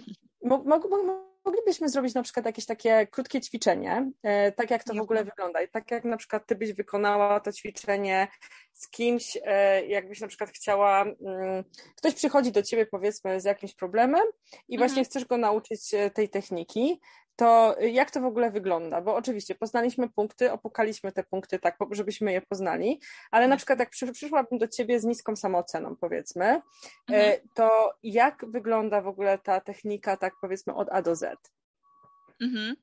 moglibyśmy zrobić na przykład jakieś takie krótkie ćwiczenie, e, tak jak to w ogóle wygląda i tak jak na przykład ty byś wykonała to ćwiczenie z kimś, e, jakbyś na przykład chciała, mm, ktoś przychodzi do ciebie powiedzmy z jakimś problemem i właśnie mhm. chcesz go nauczyć tej techniki, to jak to w ogóle wygląda? Bo oczywiście poznaliśmy punkty, opukaliśmy te punkty tak, żebyśmy je poznali, ale na przykład jak przyszłabym do ciebie z niską samooceną, powiedzmy, e, mhm. to jak wygląda w ogóle ta technika, tak powiedzmy od A do Z? Mhm.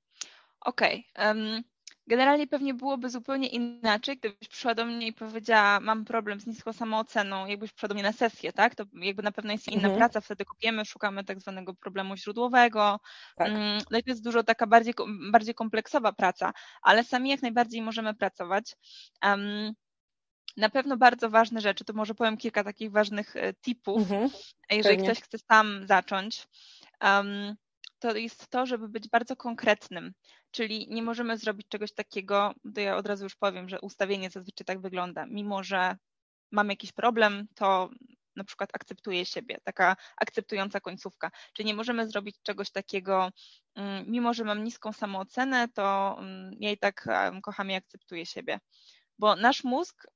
Okej. Okay. Um, Generalnie pewnie byłoby zupełnie inaczej, gdybyś przyszła do mnie i powiedziała, mam problem z niską samooceną, jakbyś przyszła do mnie na sesję, tak? To jakby na pewno jest inna mhm. praca, wtedy kopiemy, szukamy tak zwanego problemu źródłowego. Tak. Mm, no i to jest dużo taka bardziej, bardziej kompleksowa praca, ale sami jak najbardziej możemy pracować. Um, na pewno bardzo ważne rzeczy, to może powiem kilka takich ważnych e, tipów, mhm, jeżeli pewnie. ktoś chce sam zacząć. Um, to jest to, żeby być bardzo konkretnym. Czyli nie możemy zrobić czegoś takiego, to ja od razu już powiem, że ustawienie zazwyczaj tak wygląda. Mimo, że mam jakiś problem, to na przykład akceptuję siebie, taka akceptująca końcówka. Czyli nie możemy zrobić czegoś takiego, mm, mimo że mam niską samoocenę, to mm, ja i tak kocham i akceptuję siebie. Bo nasz mózg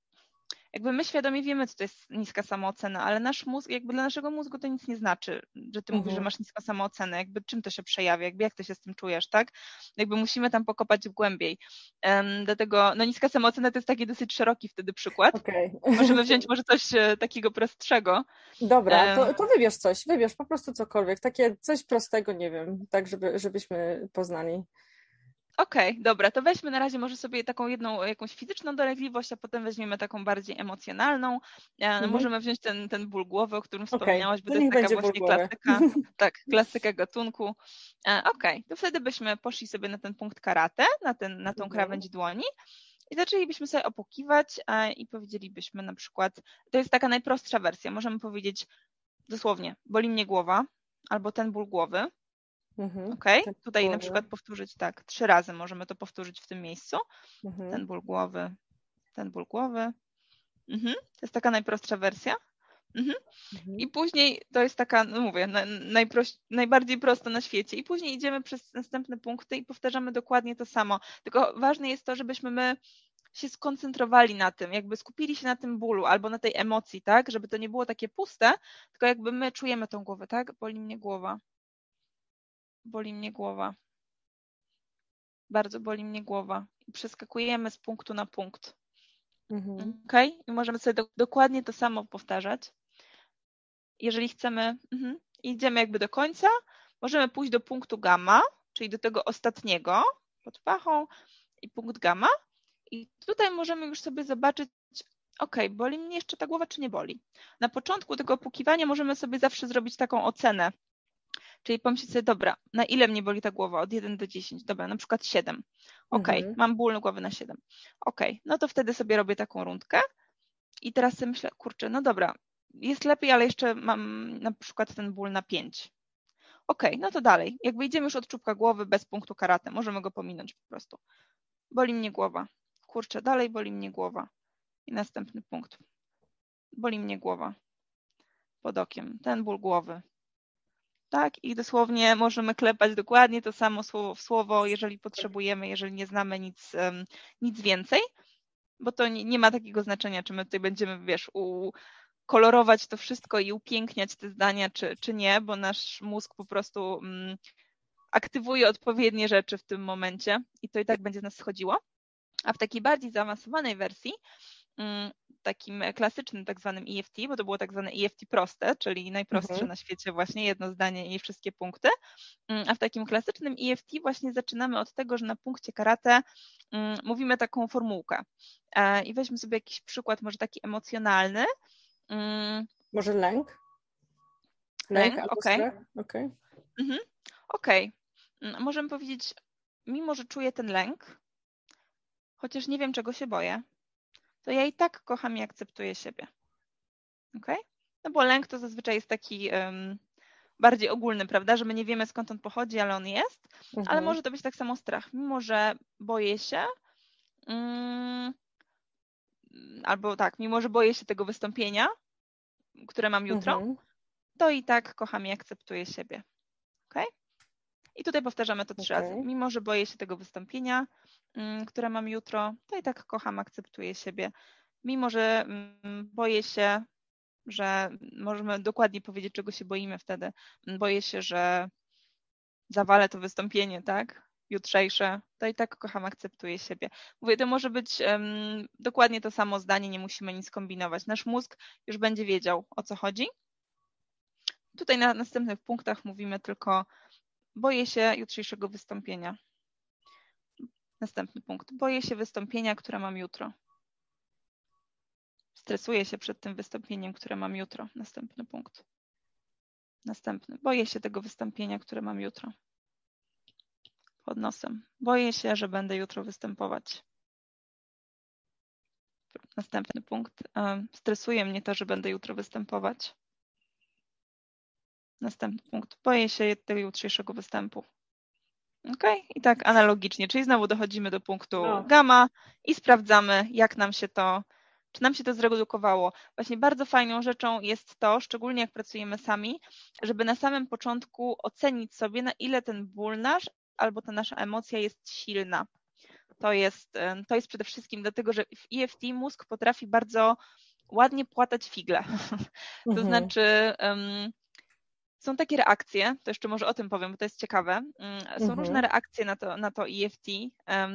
jakby my świadomie wiemy, co to jest niska samoocena, ale nasz mózg, jakby dla naszego mózgu to nic nie znaczy, że ty mówisz, że Mhm. masz niską samoocenę, jakby czym to się przejawia, jakby jak ty się z tym czujesz, tak? Jakby musimy tam pokopać głębiej. Em, dlatego, no niska samoocena to jest taki dosyć szeroki wtedy przykład. Okej. Możemy wziąć może coś e, takiego prostszego. Dobra, to, to wybierz coś, wybierz po prostu cokolwiek, takie coś prostego, nie wiem, tak żeby, żebyśmy poznali. Okej, dobra, to weźmy na razie może sobie taką jedną jakąś fizyczną dolegliwość, a potem weźmiemy taką bardziej emocjonalną. E, Mhm. Możemy wziąć ten, ten ból głowy, o którym Okej, wspomniałaś, bo to to jest taka właśnie klasyka, tak, klasyka gatunku. E, Okej, to wtedy byśmy poszli sobie na ten punkt karate, na, ten, na tą Mhm. krawędź dłoni i zaczęlibyśmy sobie opukiwać e, i powiedzielibyśmy na przykład, to jest taka najprostsza wersja, możemy powiedzieć dosłownie, boli mnie głowa albo ten ból głowy, Mhm. ok? Tak, Tutaj na przykład powtórzyć tak, trzy razy możemy to powtórzyć w tym miejscu Mhm. ten ból głowy, ten ból głowy. Mhm. To jest taka najprostsza wersja. Mhm. Mhm. I później to jest taka, no mówię, na, najproś, najbardziej prosta na świecie. I później idziemy przez następne punkty i powtarzamy dokładnie to samo. Tylko ważne jest to, żebyśmy my się skoncentrowali na tym, jakby skupili się na tym bólu albo na tej emocji, tak? Żeby to nie było takie puste, tylko jakby my czujemy tą głowę, tak? Boli mnie głowa. Boli mnie głowa. Bardzo boli mnie głowa. I przeskakujemy z punktu na punkt. Mhm. Ok? I możemy sobie do, dokładnie to samo powtarzać. Jeżeli chcemy, mhm, idziemy jakby do końca, możemy pójść do punktu gamma, czyli do tego ostatniego pod pachą i punkt gamma. I tutaj możemy już sobie zobaczyć, ok, boli mnie jeszcze ta głowa, czy nie boli. Na początku tego opukiwania możemy sobie zawsze zrobić taką ocenę. Czyli pomyśleć sobie, dobra, na ile mnie boli ta głowa? Od 1 do 10. Dobra, na przykład 7. Ok, Mhm. mam ból głowy na 7. Ok, no to wtedy sobie robię taką rundkę. I teraz sobie myślę, kurczę, no dobra, jest lepiej, ale jeszcze mam na przykład ten ból na 5. Ok, no to dalej. Jakby idziemy już od czubka głowy bez punktu karate, możemy go pominąć po prostu. Boli mnie głowa. Kurczę, dalej boli mnie głowa. I następny punkt. Boli mnie głowa. Pod okiem. Ten ból głowy. Tak, i dosłownie możemy klepać dokładnie to samo słowo w słowo, jeżeli potrzebujemy, jeżeli nie znamy nic, nic więcej, bo to nie, nie ma takiego znaczenia, czy my tutaj będziemy, wiesz, kolorować to wszystko i upiękniać te zdania, czy, czy nie, bo nasz mózg po prostu mm, aktywuje odpowiednie rzeczy w tym momencie i to i tak będzie z nas schodziło. A w takiej bardziej zaawansowanej wersji, takim klasycznym tak zwanym EFT, bo to było tak zwane EFT proste, czyli najprostsze Mhm. na świecie właśnie, jedno zdanie i wszystkie punkty. Mm, A w takim klasycznym EFT właśnie zaczynamy od tego, że na punkcie karate mm, mówimy taką formułkę. E, I weźmy sobie jakiś przykład, może taki emocjonalny. Mm, Może lęk? Lęk, albo okej. strach? Okej. Mhm. Okej. Mm, Możemy powiedzieć, mimo że czuję ten lęk, chociaż nie wiem, czego się boję, to ja i tak kocham i akceptuję siebie. Okej? No bo lęk to zazwyczaj jest taki em, bardziej ogólny, prawda, że my nie wiemy skąd on pochodzi, ale on jest, ale Mhm. może to być tak samo strach. Mimo, że boję się, mm, albo tak, mimo, że boję się tego wystąpienia, które mam jutro, Mhm. to i tak kocham i akceptuję siebie. Ok? I tutaj powtarzamy to trzy razy. Okej. Mimo, że boję się tego wystąpienia, które mam jutro, to i tak kocham, akceptuję siebie. Mimo, że mm, boję się, że możemy dokładnie powiedzieć, czego się boimy wtedy. Mm, Boję się, że zawalę to wystąpienie, tak? Jutrzejsze, to i tak kocham, akceptuję siebie. Mówię, to może być em, dokładnie to samo zdanie, nie musimy nic kombinować. Nasz mózg już będzie wiedział, o co chodzi. Tutaj na następnych punktach mówimy tylko boję się jutrzejszego wystąpienia. Następny punkt. Boję się wystąpienia, które mam jutro. Stresuję się przed tym wystąpieniem, które mam jutro. Następny punkt. Następny. Boję się tego wystąpienia, które mam jutro. Pod nosem. Boję się, że będę jutro występować. Następny punkt. Stresuje mnie to, że będę jutro występować. Następny punkt. Boję się tego jutrzejszego występu. Ok? I tak analogicznie, czyli znowu dochodzimy do punktu No. gamma i sprawdzamy, jak nam się to, czy nam się to zredukowało. Właśnie bardzo fajną rzeczą jest to, szczególnie jak pracujemy sami, żeby na samym początku ocenić sobie, na ile ten ból nasz albo ta nasza emocja jest silna. To jest, to jest przede wszystkim dlatego, że w EFT mózg potrafi bardzo ładnie płatać figle. to mhm. znaczy um, są takie reakcje, to jeszcze może o tym powiem, bo to jest ciekawe. Mm, są mhm. różne reakcje na to, na to EFT,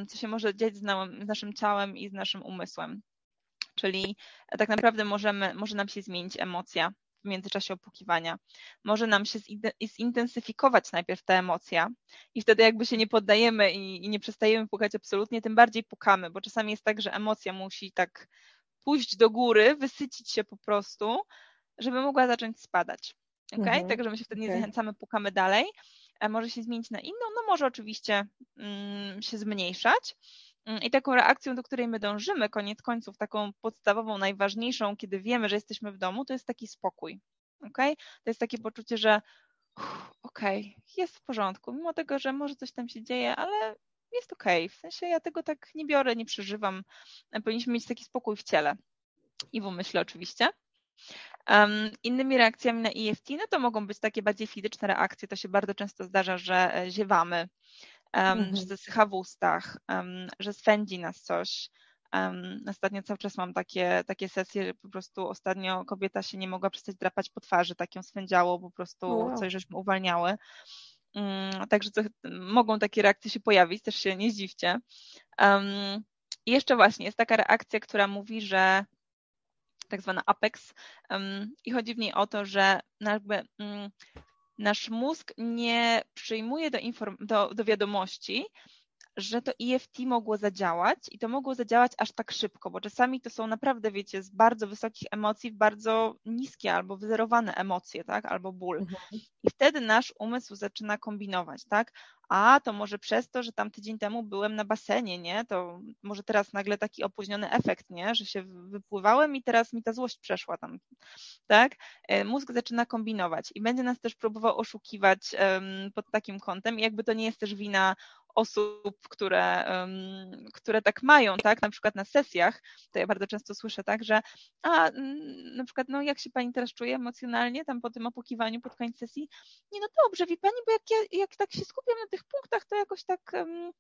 co się może dziać z, z naszym ciałem i z naszym umysłem. Czyli tak naprawdę możemy, może nam się zmienić emocja w międzyczasie opukiwania. Może nam się zintensyfikować najpierw ta emocja i wtedy jakby się nie poddajemy i, i nie przestajemy pukać absolutnie, tym bardziej pukamy, bo czasami jest tak, że emocja musi tak pójść do góry, wysycić się po prostu, żeby mogła zacząć spadać. Okay? Mhm. Także my się wtedy nie okay. zachęcamy, pukamy dalej. Może się zmienić na inną, no może oczywiście mm, się zmniejszać. Mm, I taką reakcją, do której my dążymy, koniec końców, taką podstawową, najważniejszą, kiedy wiemy, że jesteśmy w domu, to jest taki spokój. Okay? To jest takie poczucie, że okej, okay, jest w porządku, mimo tego, że może coś tam się dzieje, ale jest okej. Okay. W sensie ja tego tak nie biorę, nie przeżywam. Powinniśmy mieć taki spokój w ciele i w umyśle oczywiście. Innymi reakcjami na EFT, no to mogą być takie bardziej fizyczne reakcje. To się bardzo często zdarza, że e, ziewamy, mhm. że zasycha w ustach, że swędzi nas coś. Um, ostatnio cały czas mam takie, takie sesje, że po prostu ostatnio kobieta się nie mogła przestać drapać po twarzy, tak ją swędziało, po prostu wow. coś żeśmy uwalniały. Um, także to, mogą takie reakcje się pojawić, też się nie zdziwcie. Um, I jeszcze właśnie jest taka reakcja, która mówi, że tak zwana apex i chodzi w niej o to, że jakby mm, nasz mózg nie przyjmuje do, do, do wiadomości, że to EFT mogło zadziałać i to mogło zadziałać aż tak szybko, bo czasami to są naprawdę, wiecie, z bardzo wysokich emocji w bardzo niskie albo wyzerowane emocje, tak, albo ból. Mhm. I wtedy nasz umysł zaczyna kombinować, tak, a to może przez to, że tam tydzień temu byłem na basenie, nie, to może teraz nagle taki opóźniony efekt, nie, że się wypływałem i teraz mi ta złość przeszła tam, tak. E, mózg zaczyna kombinować i będzie nas też próbował oszukiwać um, pod takim kątem i jakby to nie jest też wina osób, które, które tak mają, tak, na przykład na sesjach, to ja bardzo często słyszę tak, że a, na przykład, no jak się Pani teraz czuje emocjonalnie, tam po tym opukiwaniu pod koniec sesji, nie no dobrze, wie Pani, bo jak ja, jak tak się skupiam na tych punktach, to jakoś tak um,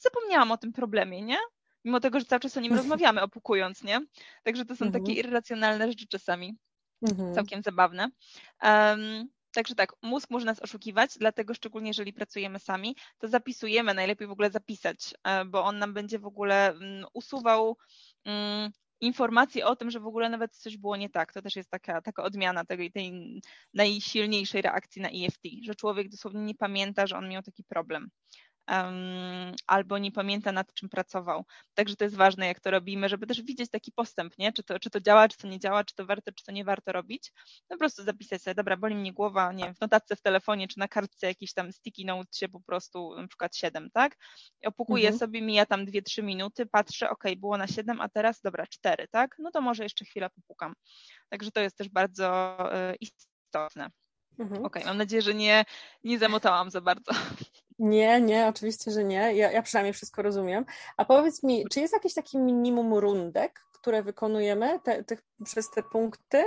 zapomniałam o tym problemie, nie? Mimo tego, że cały czas o nim rozmawiamy, opukując, nie? Także to są mhm. takie irracjonalne rzeczy czasami. Mhm. Całkiem zabawne. Um, Także tak, mózg może nas oszukiwać, dlatego szczególnie jeżeli pracujemy sami, to zapisujemy, najlepiej w ogóle zapisać, e, bo on nam będzie w ogóle mm, usuwał mm, informacje o tym, że w ogóle nawet coś było nie tak. To też jest taka, taka odmiana tej, tej najsilniejszej reakcji na EFT, że człowiek dosłownie nie pamięta, że on miał taki problem um, albo nie pamięta nad czym pracował. Także to jest ważne, jak to robimy, żeby też widzieć taki postęp, nie? Czy to, czy to działa, czy to nie działa, czy to warto, czy to nie warto robić. No po prostu zapisać sobie, dobra, boli mnie głowa, nie wiem, w notatce w telefonie, czy na kartce jakiś tam sticky note się po prostu, na przykład 7, tak? Opukuję mhm. sobie, mija tam 2-3 minuty, patrzę, ok, było na 7, a teraz, dobra, 4, tak? No to może jeszcze chwilę popukam. Także to jest też bardzo y, istotne. Mhm. Okej, okay, mam nadzieję, że nie, nie zamotałam za bardzo. Nie, nie, oczywiście, że nie. Ja, ja przynajmniej wszystko rozumiem. A powiedz mi, czy jest jakieś takie minimum rundek, które wykonujemy te, te, przez te punkty?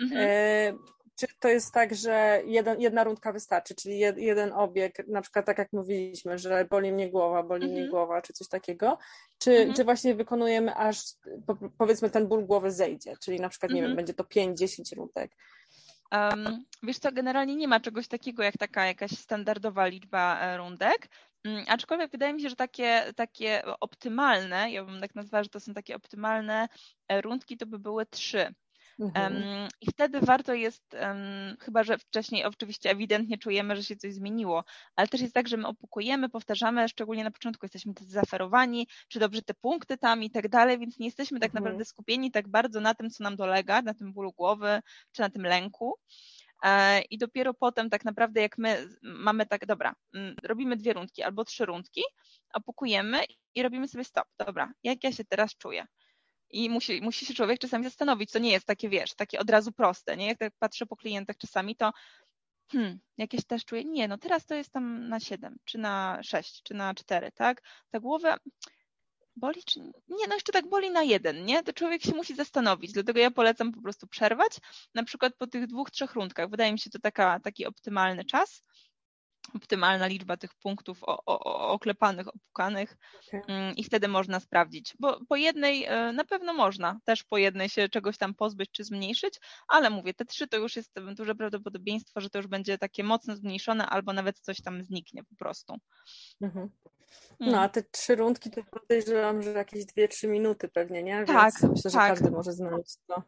Mhm. E, czy to jest tak, że jeden, jedna rundka wystarczy, czyli jed, jeden obieg, na przykład tak jak mówiliśmy, że boli mnie głowa, boli mhm. mnie głowa, czy coś takiego, czy, mhm. czy właśnie wykonujemy aż, powiedzmy, ten ból głowy zejdzie, czyli na przykład, nie wiem, mhm. będzie to 5-10 rundek. Wiesz co, generalnie nie ma czegoś takiego jak taka jakaś standardowa liczba e, rundek, um, aczkolwiek wydaje mi się, że takie, takie optymalne, ja bym tak nazwała, że to są takie optymalne e, rundki, to by były trzy. Mhm. I wtedy warto jest, chyba że wcześniej oczywiście ewidentnie czujemy, że się coś zmieniło, ale też jest tak, że my opukujemy, powtarzamy, szczególnie na początku jesteśmy zaferowani, czy dobrze te punkty tam i tak dalej, więc nie jesteśmy tak mhm. naprawdę skupieni tak bardzo na tym, co nam dolega, na tym bólu głowy, czy na tym lęku. E, I dopiero potem tak naprawdę jak my mamy tak, dobra, robimy dwie rundki albo trzy rundki, opukujemy i robimy sobie stop. Dobra, jak ja się teraz czuję? I musi, musi się człowiek czasami zastanowić, to nie jest takie, wiesz, takie od razu proste, nie? Jak tak patrzę po klientach czasami, to hmm, jakieś też czuję, nie, no teraz to jest tam na 7, czy na 6, czy na 4, tak? Ta głowa boli, czy nie, no jeszcze tak boli na jeden, nie? To człowiek się musi zastanowić, dlatego ja polecam po prostu przerwać, na przykład po tych dwóch, trzech rundkach, wydaje mi się to taka, taki optymalny czas, optymalna liczba tych punktów o, o, oklepanych, opukanych okay. Mm, i wtedy można sprawdzić, bo po jednej e, na pewno można też po jednej się czegoś tam pozbyć czy zmniejszyć, ale mówię, te trzy to już jest duże prawdopodobieństwo, że to już będzie takie mocno zmniejszone albo nawet coś tam zniknie po prostu. Mhm. No, mm. a te trzy rundki to podejrzewam, że jakieś dwie, trzy minuty pewnie, nie? Więc tak, myślę, że tak. każdy może znaleźć to.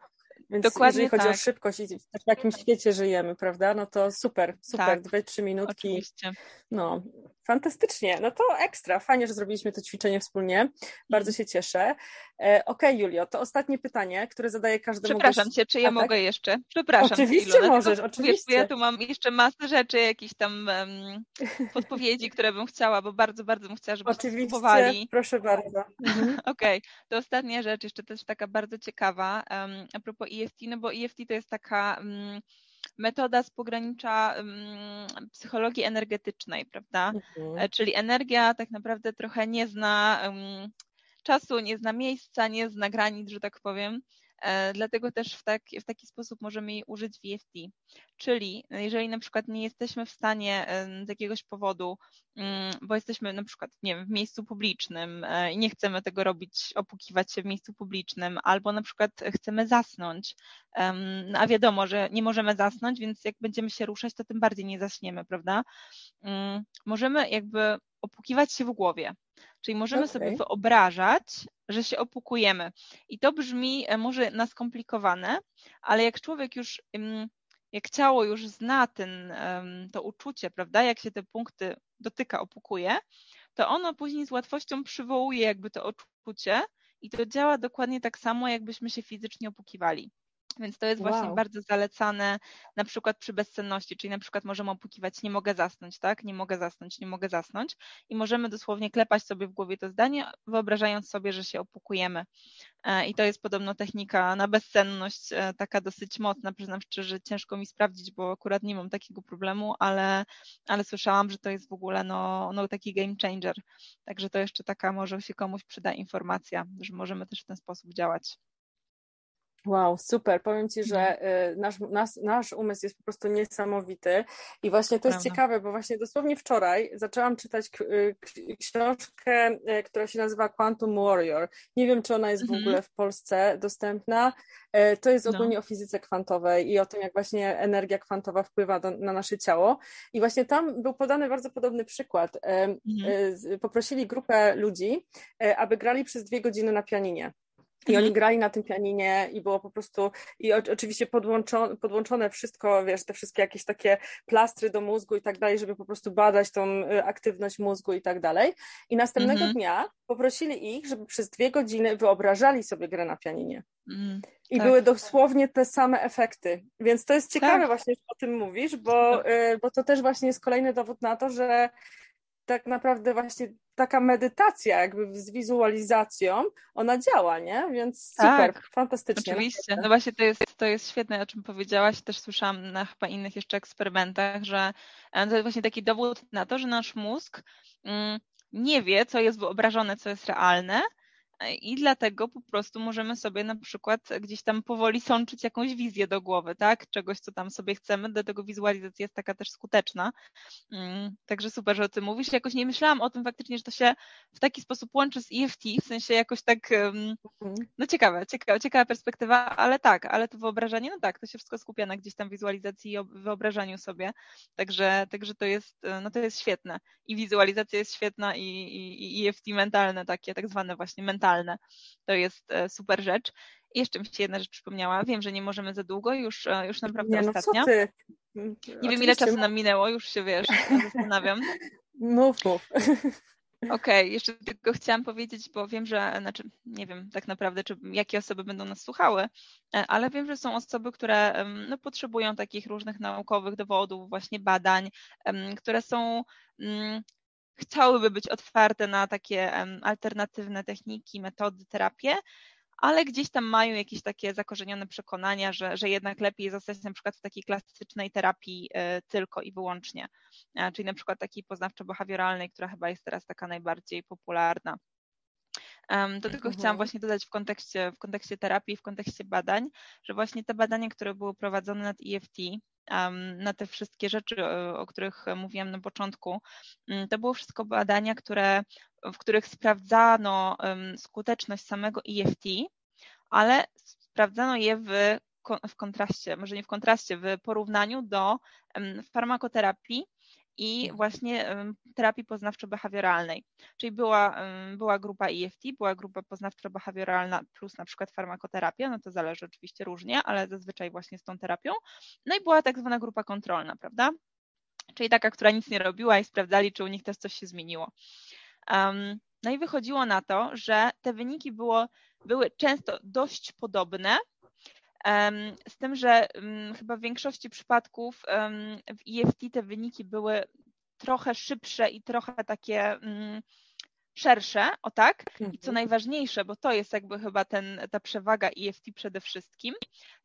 Więc Dokładnie jeżeli chodzi tak. o szybkość i w takim świecie żyjemy, prawda? No to super, super, tak, dwie, trzy minutki. Oczywiście. No, fantastycznie. No to ekstra. Fajnie, że zrobiliśmy to ćwiczenie wspólnie. Bardzo mhm. się cieszę. E, Okej, okay, Julio, to ostatnie pytanie, które zadaję każdemu. Przepraszam gości... cię, czy ja A, mogę tak? jeszcze? Przepraszam. Oczywiście Ilu, możesz, tylko, oczywiście. Wiesz, ja tu mam jeszcze masę rzeczy, jakieś tam um, podpowiedzi, które bym chciała, bo bardzo, bardzo bym chciała, żebyście oczywiście, spróbowali. proszę bardzo. Mhm. Okej, okay. to ostatnia rzecz, jeszcze też taka bardzo ciekawa, um, a propos EFT, no bo EFT to jest taka um, metoda z pogranicza um, psychologii energetycznej, prawda? Mhm. E, czyli energia tak naprawdę trochę nie zna um, czasu, nie zna miejsca, nie zna granic, że tak powiem. E, dlatego też w, tak, w taki sposób możemy jej użyć w EFT. Czyli jeżeli na przykład nie jesteśmy w stanie z jakiegoś powodu, mm, bo jesteśmy na przykład nie wiem, w miejscu publicznym e, i nie chcemy tego robić, opukiwać się w miejscu publicznym, albo na przykład chcemy zasnąć, no a wiadomo, że nie możemy zasnąć, więc jak będziemy się ruszać, to tym bardziej nie zaśniemy, prawda? Mm, możemy jakby opukiwać się w głowie. Czyli możemy okay. sobie wyobrażać, że się opukujemy. I to brzmi e, może na skomplikowane, ale jak człowiek już, jak ciało już zna ten, to uczucie, prawda, jak się te punkty dotyka, opukuje, to ono później z łatwością przywołuje jakby to uczucie i to działa dokładnie tak samo, jakbyśmy się fizycznie opukiwali. Więc to jest właśnie wow. bardzo zalecane na przykład przy bezsenności, czyli na przykład możemy opukiwać nie mogę zasnąć, tak? Nie mogę zasnąć, nie mogę zasnąć i możemy dosłownie klepać sobie w głowie to zdanie, wyobrażając sobie, że się opukujemy. E, I to jest podobno technika na bezsenność, e, taka dosyć mocna, przyznam szczerze, ciężko mi sprawdzić, bo akurat nie mam takiego problemu, ale, ale słyszałam, że to jest w ogóle no, no taki game changer. Także to jeszcze taka może się komuś przyda informacja, że możemy też w ten sposób działać. Wow, super. Powiem Ci, że y, nasz, nasz, nasz umysł jest po prostu niesamowity i właśnie to jest ciekawe, bo właśnie dosłownie wczoraj zaczęłam czytać y, książkę, y, która się nazywa Quantum Warrior. Nie wiem, czy ona jest w mhm. ogóle w Polsce dostępna. To jest no. ogólnie no. o fizyce kwantowej i o tym, jak właśnie energia kwantowa wpływa do, na nasze ciało. I właśnie tam był podany bardzo podobny przykład. Mhm. Poprosili grupę ludzi, aby grali przez dwie godziny na pianinie. I oni mhm. grali na tym pianinie i było po prostu, i oczywiście podłączone, podłączone wszystko, wiesz, te wszystkie jakieś takie plastry do mózgu i tak dalej, żeby po prostu badać tą y, aktywność mózgu i tak dalej. I następnego mhm. dnia poprosili ich, żeby przez dwie godziny wyobrażali sobie grę na pianinie. Mhm. I tak. były dosłownie te same efekty. Więc to jest ciekawe tak. właśnie, że o tym mówisz, bo, y, bo to też właśnie jest kolejny dowód na to, że tak naprawdę właśnie taka medytacja jakby z wizualizacją, ona działa, nie? Więc super, tak, fantastycznie. Oczywiście, no właśnie to jest, to jest świetne, o czym powiedziałaś, też słyszałam na chyba innych jeszcze eksperymentach, że to jest właśnie taki dowód na to, że nasz mózg mm, nie wie, co jest wyobrażone, co jest realne, i dlatego po prostu możemy sobie na przykład gdzieś tam powoli sączyć jakąś wizję do głowy, tak? Czegoś, co tam sobie chcemy, dlatego wizualizacja jest taka też skuteczna. Mm, także super, że o tym mówisz. Jakoś nie myślałam o tym faktycznie, że to się w taki sposób łączy z EFT, w sensie jakoś tak, mhm. no ciekawe, ciekawe, ciekawa perspektywa, ale tak, ale to wyobrażenie, no tak, to się wszystko skupia na gdzieś tam wizualizacji i wyobrażaniu sobie, także, także to jest, no to jest świetne. I wizualizacja jest świetna i, i, i EFT mentalne takie, tak zwane właśnie mentalne to jest e, super rzecz. I jeszcze mi się jedna rzecz przypomniała. Wiem, że nie możemy za długo, już, e, już naprawdę nie, no ostatnia. Co ty? Nie Oczywiście. wiem, ile czasu nam minęło, już się wiesz, zastanawiam. Mów, mów. Okej, okay, jeszcze tylko chciałam powiedzieć, bo wiem, że, znaczy nie wiem tak naprawdę, czy jakie osoby będą nas słuchały, e, ale wiem, że są osoby, które no, potrzebują takich różnych naukowych dowodów, właśnie badań, które są mm, chciałyby być otwarte na takie alternatywne techniki, metody, terapie, ale gdzieś tam mają jakieś takie zakorzenione przekonania, że, że jednak lepiej zostać na przykład w takiej klasycznej terapii e, tylko i wyłącznie, e, czyli na przykład takiej poznawczo-behawioralnej, która chyba jest teraz taka najbardziej popularna. Do tego mhm. chciałam właśnie dodać w kontekście, w kontekście terapii, w kontekście badań, że właśnie te badania, które były prowadzone nad EFT, na te wszystkie rzeczy, o których mówiłam na początku, mm, to było wszystko badania, które, w których sprawdzano skuteczność samego EFT, ale sprawdzano je w, w kontraście, może nie w kontraście, w porównaniu do farmakoterapii i właśnie terapii poznawczo-behawioralnej. Czyli była, była grupa EFT, była grupa poznawczo-behawioralna plus na przykład farmakoterapia, no to zależy oczywiście różnie, ale zazwyczaj właśnie z tą terapią. No i była tak zwana grupa kontrolna, prawda? Czyli taka, która nic nie robiła i sprawdzali, czy u nich też coś się zmieniło. Um, no i wychodziło na to, że te wyniki było, były często dość podobne, z tym, że chyba w większości przypadków w EFT te wyniki były trochę szybsze i trochę takie mm, szersze, o tak? I co mhm. najważniejsze, bo to jest jakby chyba ten, ta przewaga EFT przede wszystkim,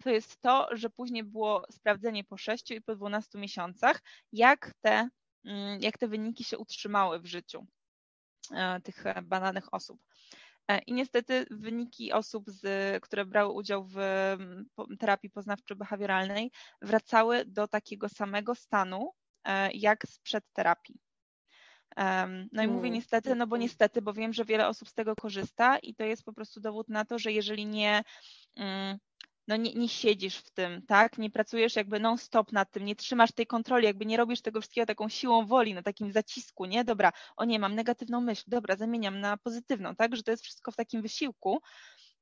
to jest to, że później było sprawdzenie po 6 i po 12 miesiącach, jak te, mm, jak te wyniki się utrzymały w życiu e, tych badanych osób. E, I niestety wyniki osób, z, które brały udział w terapii poznawczo-behawioralnej, wracały do takiego samego stanu, e, jak sprzed terapii. No i mówię hmm, niestety, no bo niestety, bo wiem, że wiele osób z tego korzysta i to jest po prostu dowód na to, że jeżeli nie mm, no nie, nie siedzisz w tym, tak? Nie pracujesz jakby non-stop nad tym, nie trzymasz tej kontroli, jakby nie robisz tego wszystkiego taką siłą woli, na takim zacisku, nie? Dobra, o nie, mam negatywną myśl, dobra, zamieniam na pozytywną, tak? Że to jest wszystko w takim wysiłku,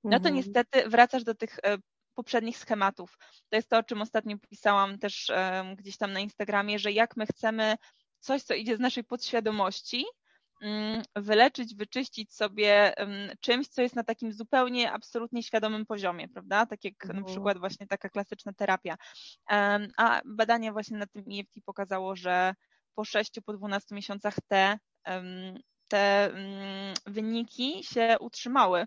no to mhm. niestety wracasz do tych e, poprzednich schematów. To jest to, o czym ostatnio pisałam też gdzieś tam na Instagramie, że jak my chcemy coś, co idzie z naszej podświadomości, wyleczyć, wyczyścić sobie czymś, co jest na takim zupełnie, absolutnie świadomym poziomie, prawda? Tak jak na mhm. przykład właśnie taka klasyczna terapia. A badanie właśnie na tym EFT pokazało, że po 6, po 12 miesiącach te, te mm, wyniki się utrzymały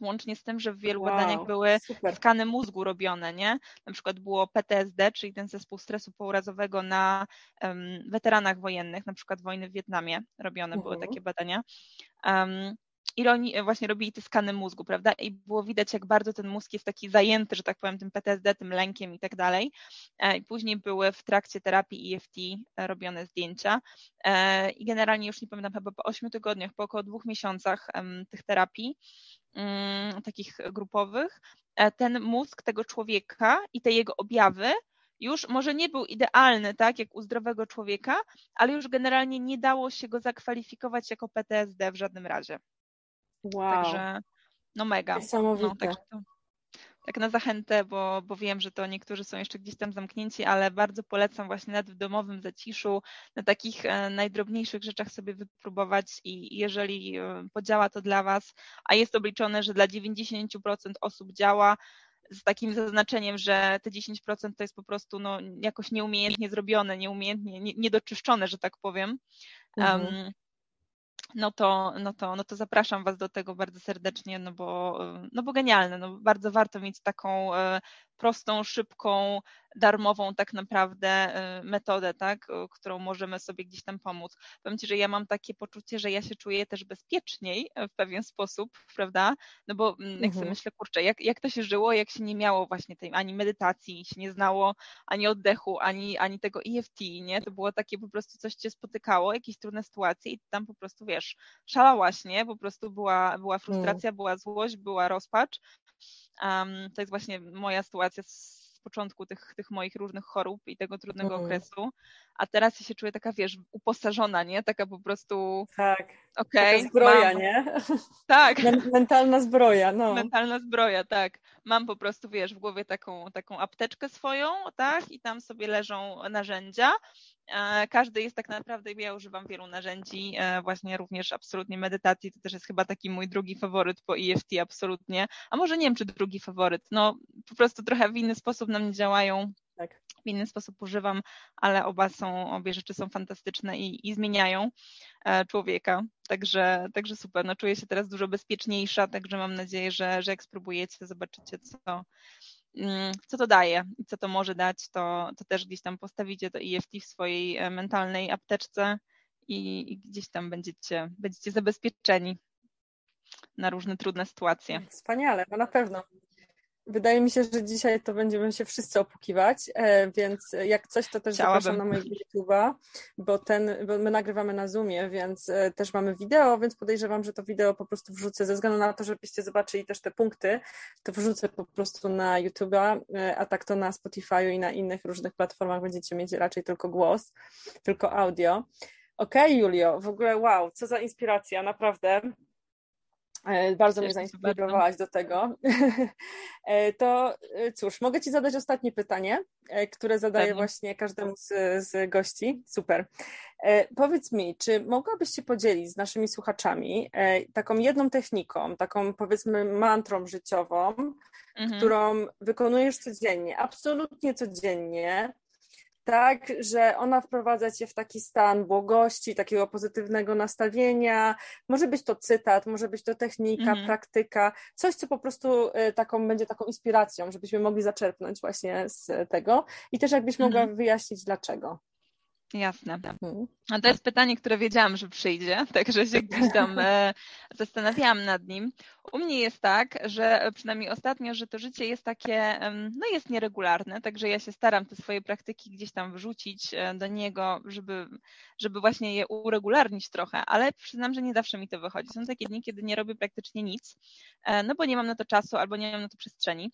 łącznie z tym, że w wielu wow, badaniach były super. skany mózgu robione, nie? Na przykład było PTSD, czyli ten zespół stresu pourazowego na um, weteranach wojennych, na przykład wojny w Wietnamie robione były mhm. takie badania. Um, i oni e, właśnie robili te skany mózgu, prawda? I było widać, jak bardzo ten mózg jest taki zajęty, że tak powiem, tym PTSD, tym lękiem i tak dalej. E, I później były w trakcie terapii EFT e, robione zdjęcia. I generalnie już nie pamiętam, chyba po 8 tygodniach, po około dwóch miesiącach tych terapii, takich grupowych, ten mózg tego człowieka i te jego objawy już może nie był idealny, tak, jak u zdrowego człowieka, ale już generalnie nie dało się go zakwalifikować jako PTSD w żadnym razie. Wow. Także no mega. Niesamowite. No, tak, tak na zachętę, bo, bo wiem, że to niektórzy są jeszcze gdzieś tam zamknięci, ale bardzo polecam właśnie nawet w domowym zaciszu, na takich e, najdrobniejszych rzeczach sobie wypróbować i jeżeli e, podziała to dla Was, a jest obliczone, że dla 90% osób działa, z takim zaznaczeniem, że te 10% to jest po prostu no, jakoś nieumiejętnie zrobione, nieumiejętnie, niedoczyszczone, że tak powiem. Mhm. Um, no to, no, to, no to zapraszam Was do tego bardzo serdecznie, no bo, no bo genialne, no bardzo warto mieć taką e, prostą, szybką, darmową tak naprawdę y, metodę, tak, którą możemy sobie gdzieś tam pomóc. Powiem Ci, że ja mam takie poczucie, że ja się czuję też bezpieczniej w pewien sposób, prawda? No bo mm, jak mhm. sobie myślę, kurczę, jak, jak to się żyło, jak się nie miało właśnie tej ani medytacji, się nie znało ani oddechu, ani, ani tego EFT, nie? To było takie po prostu coś Cię spotykało, jakieś trudne sytuacje i tam po prostu, wiesz, szalałaś, nie? Po prostu była, była frustracja, mm. była złość, była rozpacz, Um, to jest właśnie moja sytuacja z początku tych, tych moich różnych chorób i tego trudnego mm. okresu, a teraz ja się czuję taka, wiesz, uposażona, nie? Taka po prostu... Tak. Okay, zbroja, mam... nie? Tak. Mentalna zbroja, no. Mentalna zbroja, tak. Mam po prostu, wiesz, w głowie taką, taką apteczkę swoją, tak? I tam sobie leżą narzędzia E, każdy jest tak naprawdę, ja używam wielu narzędzi, e, właśnie również absolutnie medytacji, to też jest chyba taki mój drugi faworyt po EFT, absolutnie, a może nie wiem, czy drugi faworyt, no po prostu trochę w inny sposób na mnie działają. W inny sposób używam, ale oba są, obie rzeczy są fantastyczne i, i zmieniają e, człowieka, także, także super, no czuję się teraz dużo bezpieczniejsza, także mam nadzieję, że, że jak spróbujecie, zobaczycie, co, Mm, co to daje i co to może dać, to, to też gdzieś tam postawicie to EFT w swojej e, mentalnej apteczce i, i gdzieś tam będziecie, będziecie zabezpieczeni na różne trudne sytuacje. Wspaniale, no na pewno. Wydaje mi się, że dzisiaj to będziemy się wszyscy opukiwać, e, więc jak coś, to też Chciałabym. zapraszam na mojego YouTube'a, bo, ten, bo my nagrywamy na Zoomie, więc e, też mamy wideo, więc podejrzewam, że to wideo po prostu wrzucę ze względu na to, żebyście zobaczyli też te punkty, to wrzucę po prostu na YouTube'a, e, a tak to na Spotify'u i na innych różnych platformach będziecie mieć raczej tylko głos, tylko audio. Okej, okay, Julio, w ogóle wow, co za inspiracja, naprawdę. E, bardzo mnie zainspirowałaś do tego. E, to e, cóż, mogę Ci zadać ostatnie pytanie, które zadaję Pewnie. właśnie każdemu z, z gości. Super. Powiedz mi, czy mogłabyś się podzielić z naszymi słuchaczami taką jedną techniką, taką powiedzmy mantrą życiową, mhm. którą wykonujesz codziennie, absolutnie codziennie, tak, że ona wprowadza cię w taki stan błogości, takiego pozytywnego nastawienia. Może być to cytat, może być to technika, mhm. praktyka, coś, co po prostu y, taką będzie taką inspiracją, żebyśmy mogli zaczerpnąć właśnie z tego. I też jakbyś mogła mhm. wyjaśnić dlaczego. Jasne. A to jest pytanie, które wiedziałam, że przyjdzie, także się gdzieś tam e, zastanawiałam nad nim. U mnie jest tak, że przynajmniej ostatnio, że to życie jest takie, no jest nieregularne, także ja się staram te swoje praktyki gdzieś tam wrzucić e, do niego, żeby, żeby właśnie je uregularnić trochę, ale przyznam, że nie zawsze mi to wychodzi. Są takie dni, kiedy nie robię praktycznie nic, e, no bo nie mam na to czasu albo nie mam na to przestrzeni.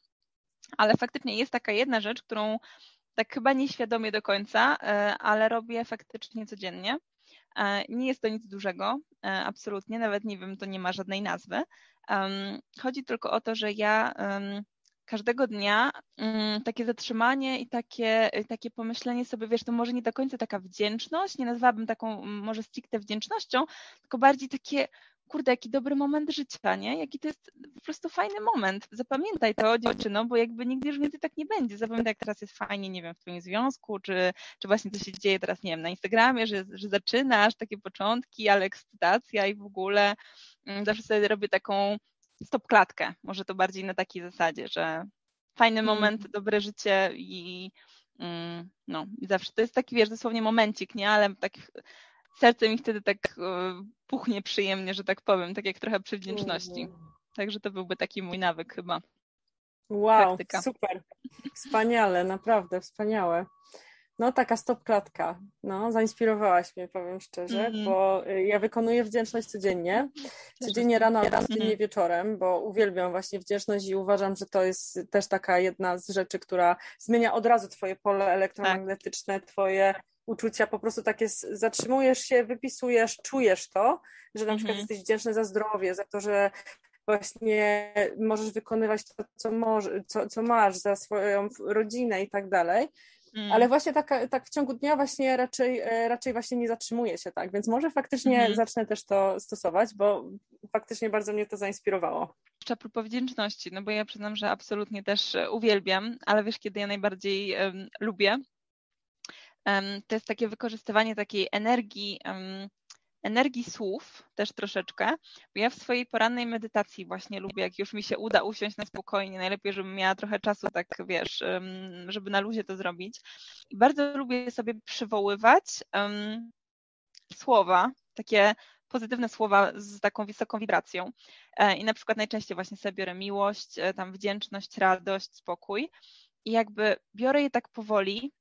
Ale faktycznie jest taka jedna rzecz, którą tak chyba nieświadomie do końca, e, ale robię faktycznie codziennie. E, nie jest to nic dużego, e, absolutnie, nawet nie wiem, to nie ma żadnej nazwy. Chodzi tylko o to, że ja każdego dnia mm, takie zatrzymanie i takie, takie pomyślenie sobie, wiesz, to może nie do końca taka wdzięczność, nie nazwałabym taką może stricte wdzięcznością, tylko bardziej takie kurde, jaki dobry moment życia, nie? Jaki to jest po prostu fajny moment. Zapamiętaj to, dziewczyno, bo jakby nigdy już więcej tak nie będzie. Zapamiętaj, jak teraz jest fajnie, nie wiem, w twoim związku, czy, czy właśnie co się dzieje teraz, nie wiem, na Instagramie, że, że zaczynasz, takie początki, ale ekscytacja i w ogóle mm, zawsze sobie robię taką stop klatkę, może to bardziej na takiej zasadzie, że fajny mhm. moment, dobre życie i mm, no, i zawsze to jest taki, wiesz, dosłownie momencik, nie, ale tak serce mi wtedy tak e, puchnie przyjemnie, że tak powiem, tak jak trochę przy wdzięczności. Mm. Także to byłby taki mój nawyk chyba. Wow, Praktyka. super. Wspaniale, naprawdę wspaniałe. No taka stopklatka. No, zainspirowałaś mnie, powiem szczerze, mm. bo y, ja wykonuję wdzięczność codziennie. Codziennie rano, a codziennie mm. wieczorem, bo uwielbiam właśnie wdzięczność i uważam, że to jest też taka jedna z rzeczy, która zmienia od razu twoje pole elektromagnetyczne, tak. twoje uczucia, po prostu takie zatrzymujesz się, wypisujesz, czujesz to, że na przykład mhm. jesteś wdzięczny za zdrowie, za to, że właśnie możesz wykonywać to, co, może, co, co masz, za swoją rodzinę i tak dalej. Mm. Ale właśnie tak, tak w ciągu dnia właśnie raczej, e, raczej właśnie nie zatrzymuje się tak, więc może faktycznie mm. zacznę też to stosować, bo faktycznie bardzo mnie to zainspirowało. Jeszcze a wdzięczności, no bo ja przyznam, że absolutnie też uwielbiam, ale wiesz, kiedy ja najbardziej um, lubię, to jest takie wykorzystywanie takiej energii, energii słów też troszeczkę, bo ja w swojej porannej medytacji właśnie lubię, jak już mi się uda usiąść na spokojnie, najlepiej, żebym miała trochę czasu, tak wiesz, żeby na luzie to zrobić. I bardzo lubię sobie przywoływać um, słowa, takie pozytywne słowa z taką wysoką wibracją. E, I na przykład najczęściej właśnie sobie biorę miłość, e, tam wdzięczność, radość, spokój. I jakby biorę je tak powoli,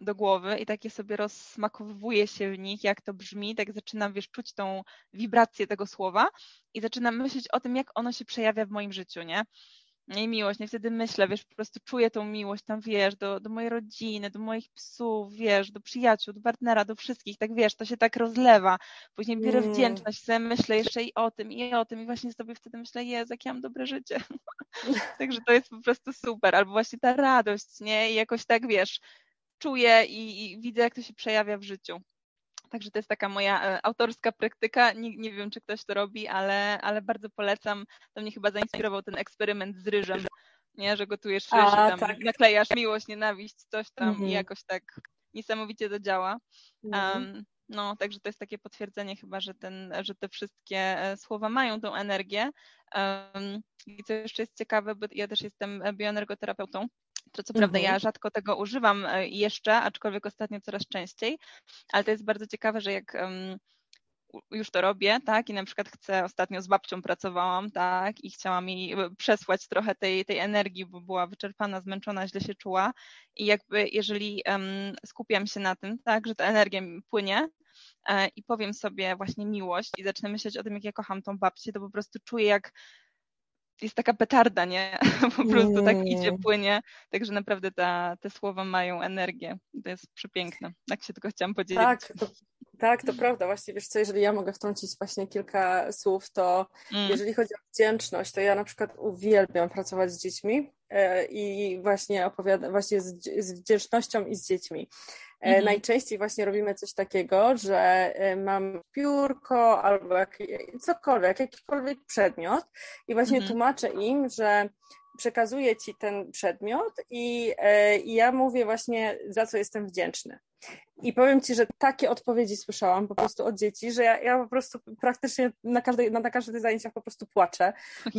do głowy i takie sobie rozsmakowuje się w nich, jak to brzmi, tak zaczynam, wiesz, czuć tą wibrację tego słowa i zaczynam myśleć o tym, jak ono się przejawia w moim życiu, nie? I miłość, nie wtedy myślę, wiesz, po prostu czuję tą miłość tam, wiesz, do, do mojej rodziny, do moich psów, wiesz, do przyjaciół, do partnera, do wszystkich, tak wiesz, to się tak rozlewa. Później biorę mm. wdzięczność, sobie myślę jeszcze i o tym, i o tym, i właśnie sobie wtedy myślę, Jezu, jak ja mam dobre życie. Także to jest po prostu super. Albo właśnie ta radość, nie? I jakoś tak, wiesz, czuję i, i widzę, jak to się przejawia w życiu. Także to jest taka moja e, autorska praktyka. Nie, nie, wiem, czy ktoś to robi, ale, ale bardzo polecam. To mnie chyba zainspirował ten eksperyment z ryżem, nie? że gotujesz ryż i tam tak. naklejasz miłość, nienawiść, coś tam mhm. i jakoś tak niesamowicie to działa. Mhm. Um, no, także to jest takie potwierdzenie chyba, że, ten, że te wszystkie e, słowa mają tą energię. Um, I co jeszcze jest ciekawe, bo ja też jestem bioenergoterapeutą, to co prawda mhm. ja rzadko tego używam e, jeszcze, aczkolwiek ostatnio coraz częściej, ale to jest bardzo ciekawe, że jak już to robię, tak, i na przykład chcę, ostatnio z babcią pracowałam, tak, i chciałam jej przesłać trochę tej, tej energii, bo była wyczerpana, zmęczona, źle się czuła i jakby jeżeli um, skupiam się na tym, tak, że ta energia mi płynie, e, i powiem sobie właśnie miłość i zacznę myśleć o tym, jak ja kocham tą babcię, to po prostu czuję, jak jest taka petarda, nie? Po prostu tak idzie, płynie. Także naprawdę ta, te słowa mają energię. To jest przepiękne. Tak się tylko chciałam podzielić. Tak, to, tak, to prawda. Właśnie wiesz co, jeżeli ja mogę wtrącić właśnie kilka słów, to mm. jeżeli chodzi o wdzięczność, to ja na przykład uwielbiam pracować z dziećmi e, i właśnie opowiadam właśnie z, z wdzięcznością i z dziećmi. Mhm. Najczęściej właśnie robimy coś takiego, że e, mam piórko albo jak, cokolwiek, jakikolwiek przedmiot i właśnie mhm. tłumaczę im, że przekazuję ci ten przedmiot i, e, i ja mówię właśnie, za co jestem wdzięczny. I powiem Ci, że takie odpowiedzi słyszałam po prostu od dzieci, że ja, ja po prostu praktycznie na, każdej, na każdych zajęciach po prostu płaczę,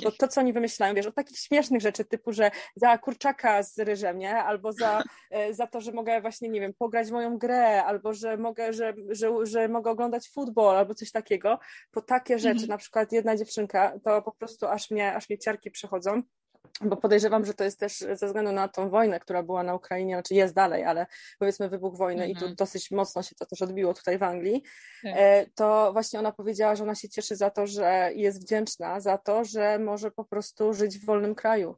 bo to, co oni wymyślają, wiesz, od takich śmiesznych rzeczy typu, że za kurczaka z ryżem, nie? Albo za, e, za to, że mogę właśnie, nie wiem, pograć moją grę, albo że mogę, że, że, że mogę oglądać futbol, albo coś takiego, po takie rzeczy, mhm. na przykład jedna dziewczynka, to po prostu aż mnie, aż mnie ciarki przychodzą, bo podejrzewam, że to jest też ze względu na tą wojnę, która była na Ukrainie, znaczy jest dalej, ale powiedzmy wybuch wojny i tu mhm. dosyć mocno się to też odbiło tutaj w Anglii, tak. e, to właśnie ona powiedziała, że ona się cieszy za to, że jest wdzięczna za to, że może po prostu żyć w wolnym kraju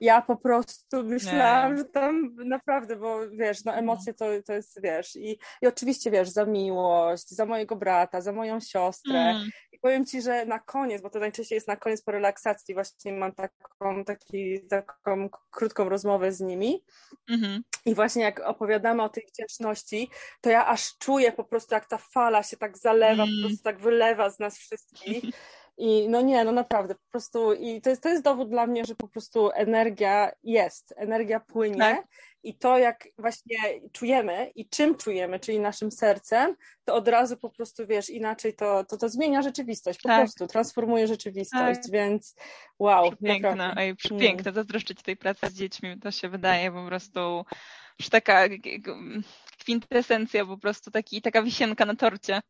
ja po prostu myślałam, nie. że tam naprawdę, bo wiesz, no emocje to, to jest, wiesz, i, i oczywiście, wiesz, za miłość, za mojego brata, za moją siostrę. Mm. I powiem Ci, że na koniec, bo to najczęściej jest na koniec po relaksacji, właśnie mam taką, taki, taką krótką rozmowę z nimi. Mm -hmm. I właśnie jak opowiadamy o tej wdzięczności, to ja aż czuję po prostu, jak ta fala się tak zalewa, mm. po prostu tak wylewa z nas wszystkich. I no nie, no naprawdę, po prostu i to jest, to jest dowód dla mnie, że po prostu energia jest, energia płynie tak. i to jak właśnie czujemy i czym czujemy, czyli naszym sercem, to od razu po prostu wiesz, inaczej to, to, to zmienia rzeczywistość, po tak. prostu transformuje rzeczywistość, tak. więc wow. Piękne, oj, piękne, zazdroszczę Ci tej pracy z dziećmi, to się wydaje po prostu już taka kwintesencja po prostu, taki, taka wisienka na torcie.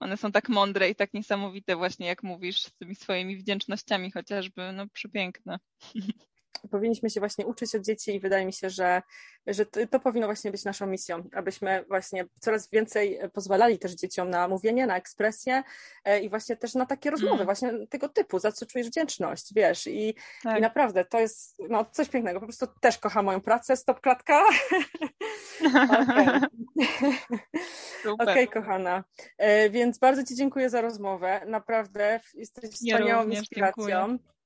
One są tak mądre i tak niesamowite właśnie, jak mówisz, z tymi swoimi wdzięcznościami chociażby, no przepiękne. Powinniśmy się właśnie uczyć od dzieci i wydaje mi się, że, że to, powinno właśnie być naszą misją, abyśmy właśnie coraz więcej pozwalali też dzieciom na mówienie, na ekspresję e, i właśnie też na takie rozmowy mm. właśnie tego typu, za co czujesz wdzięczność, wiesz, i, tak. i naprawdę to jest no, coś pięknego, po prostu też kocham moją pracę, stop klatka. Okej, okay, kochana. E, więc bardzo Ci dziękuję za rozmowę. Naprawdę jesteś wspaniałą ja inspiracją. Dziękuję.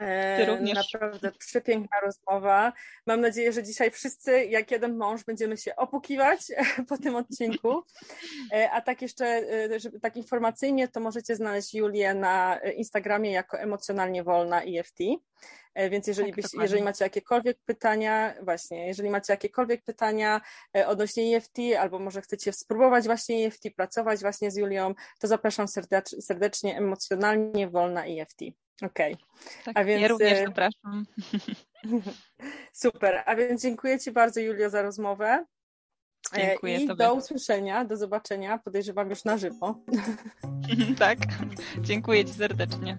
E, naprawdę przepiękna rozmowa. Mam nadzieję, że dzisiaj wszyscy, jak jeden mąż, będziemy się opukiwać po tym odcinku. E, a tak jeszcze, żeby tak informacyjnie, to możecie znaleźć Julię na Instagramie jako emocjonalnie wolna EFT. E, więc jeżeli, tak, byś, jeżeli macie jakiekolwiek pytania, właśnie, jeżeli macie jakiekolwiek pytania e, odnośnie EFT, albo może chcecie spróbować właśnie EFT, pracować właśnie z Julią, to zapraszam serdecznie, serdecznie emocjonalnie wolna EFT. Okej. Okay. Tak, a więc, ja również e, zapraszam. Super. A więc dziękuję Ci bardzo, Julio, za rozmowę. Dziękuję I tobie. do usłyszenia, do zobaczenia. Podejrzewam już na żywo. tak. Dziękuję Ci serdecznie.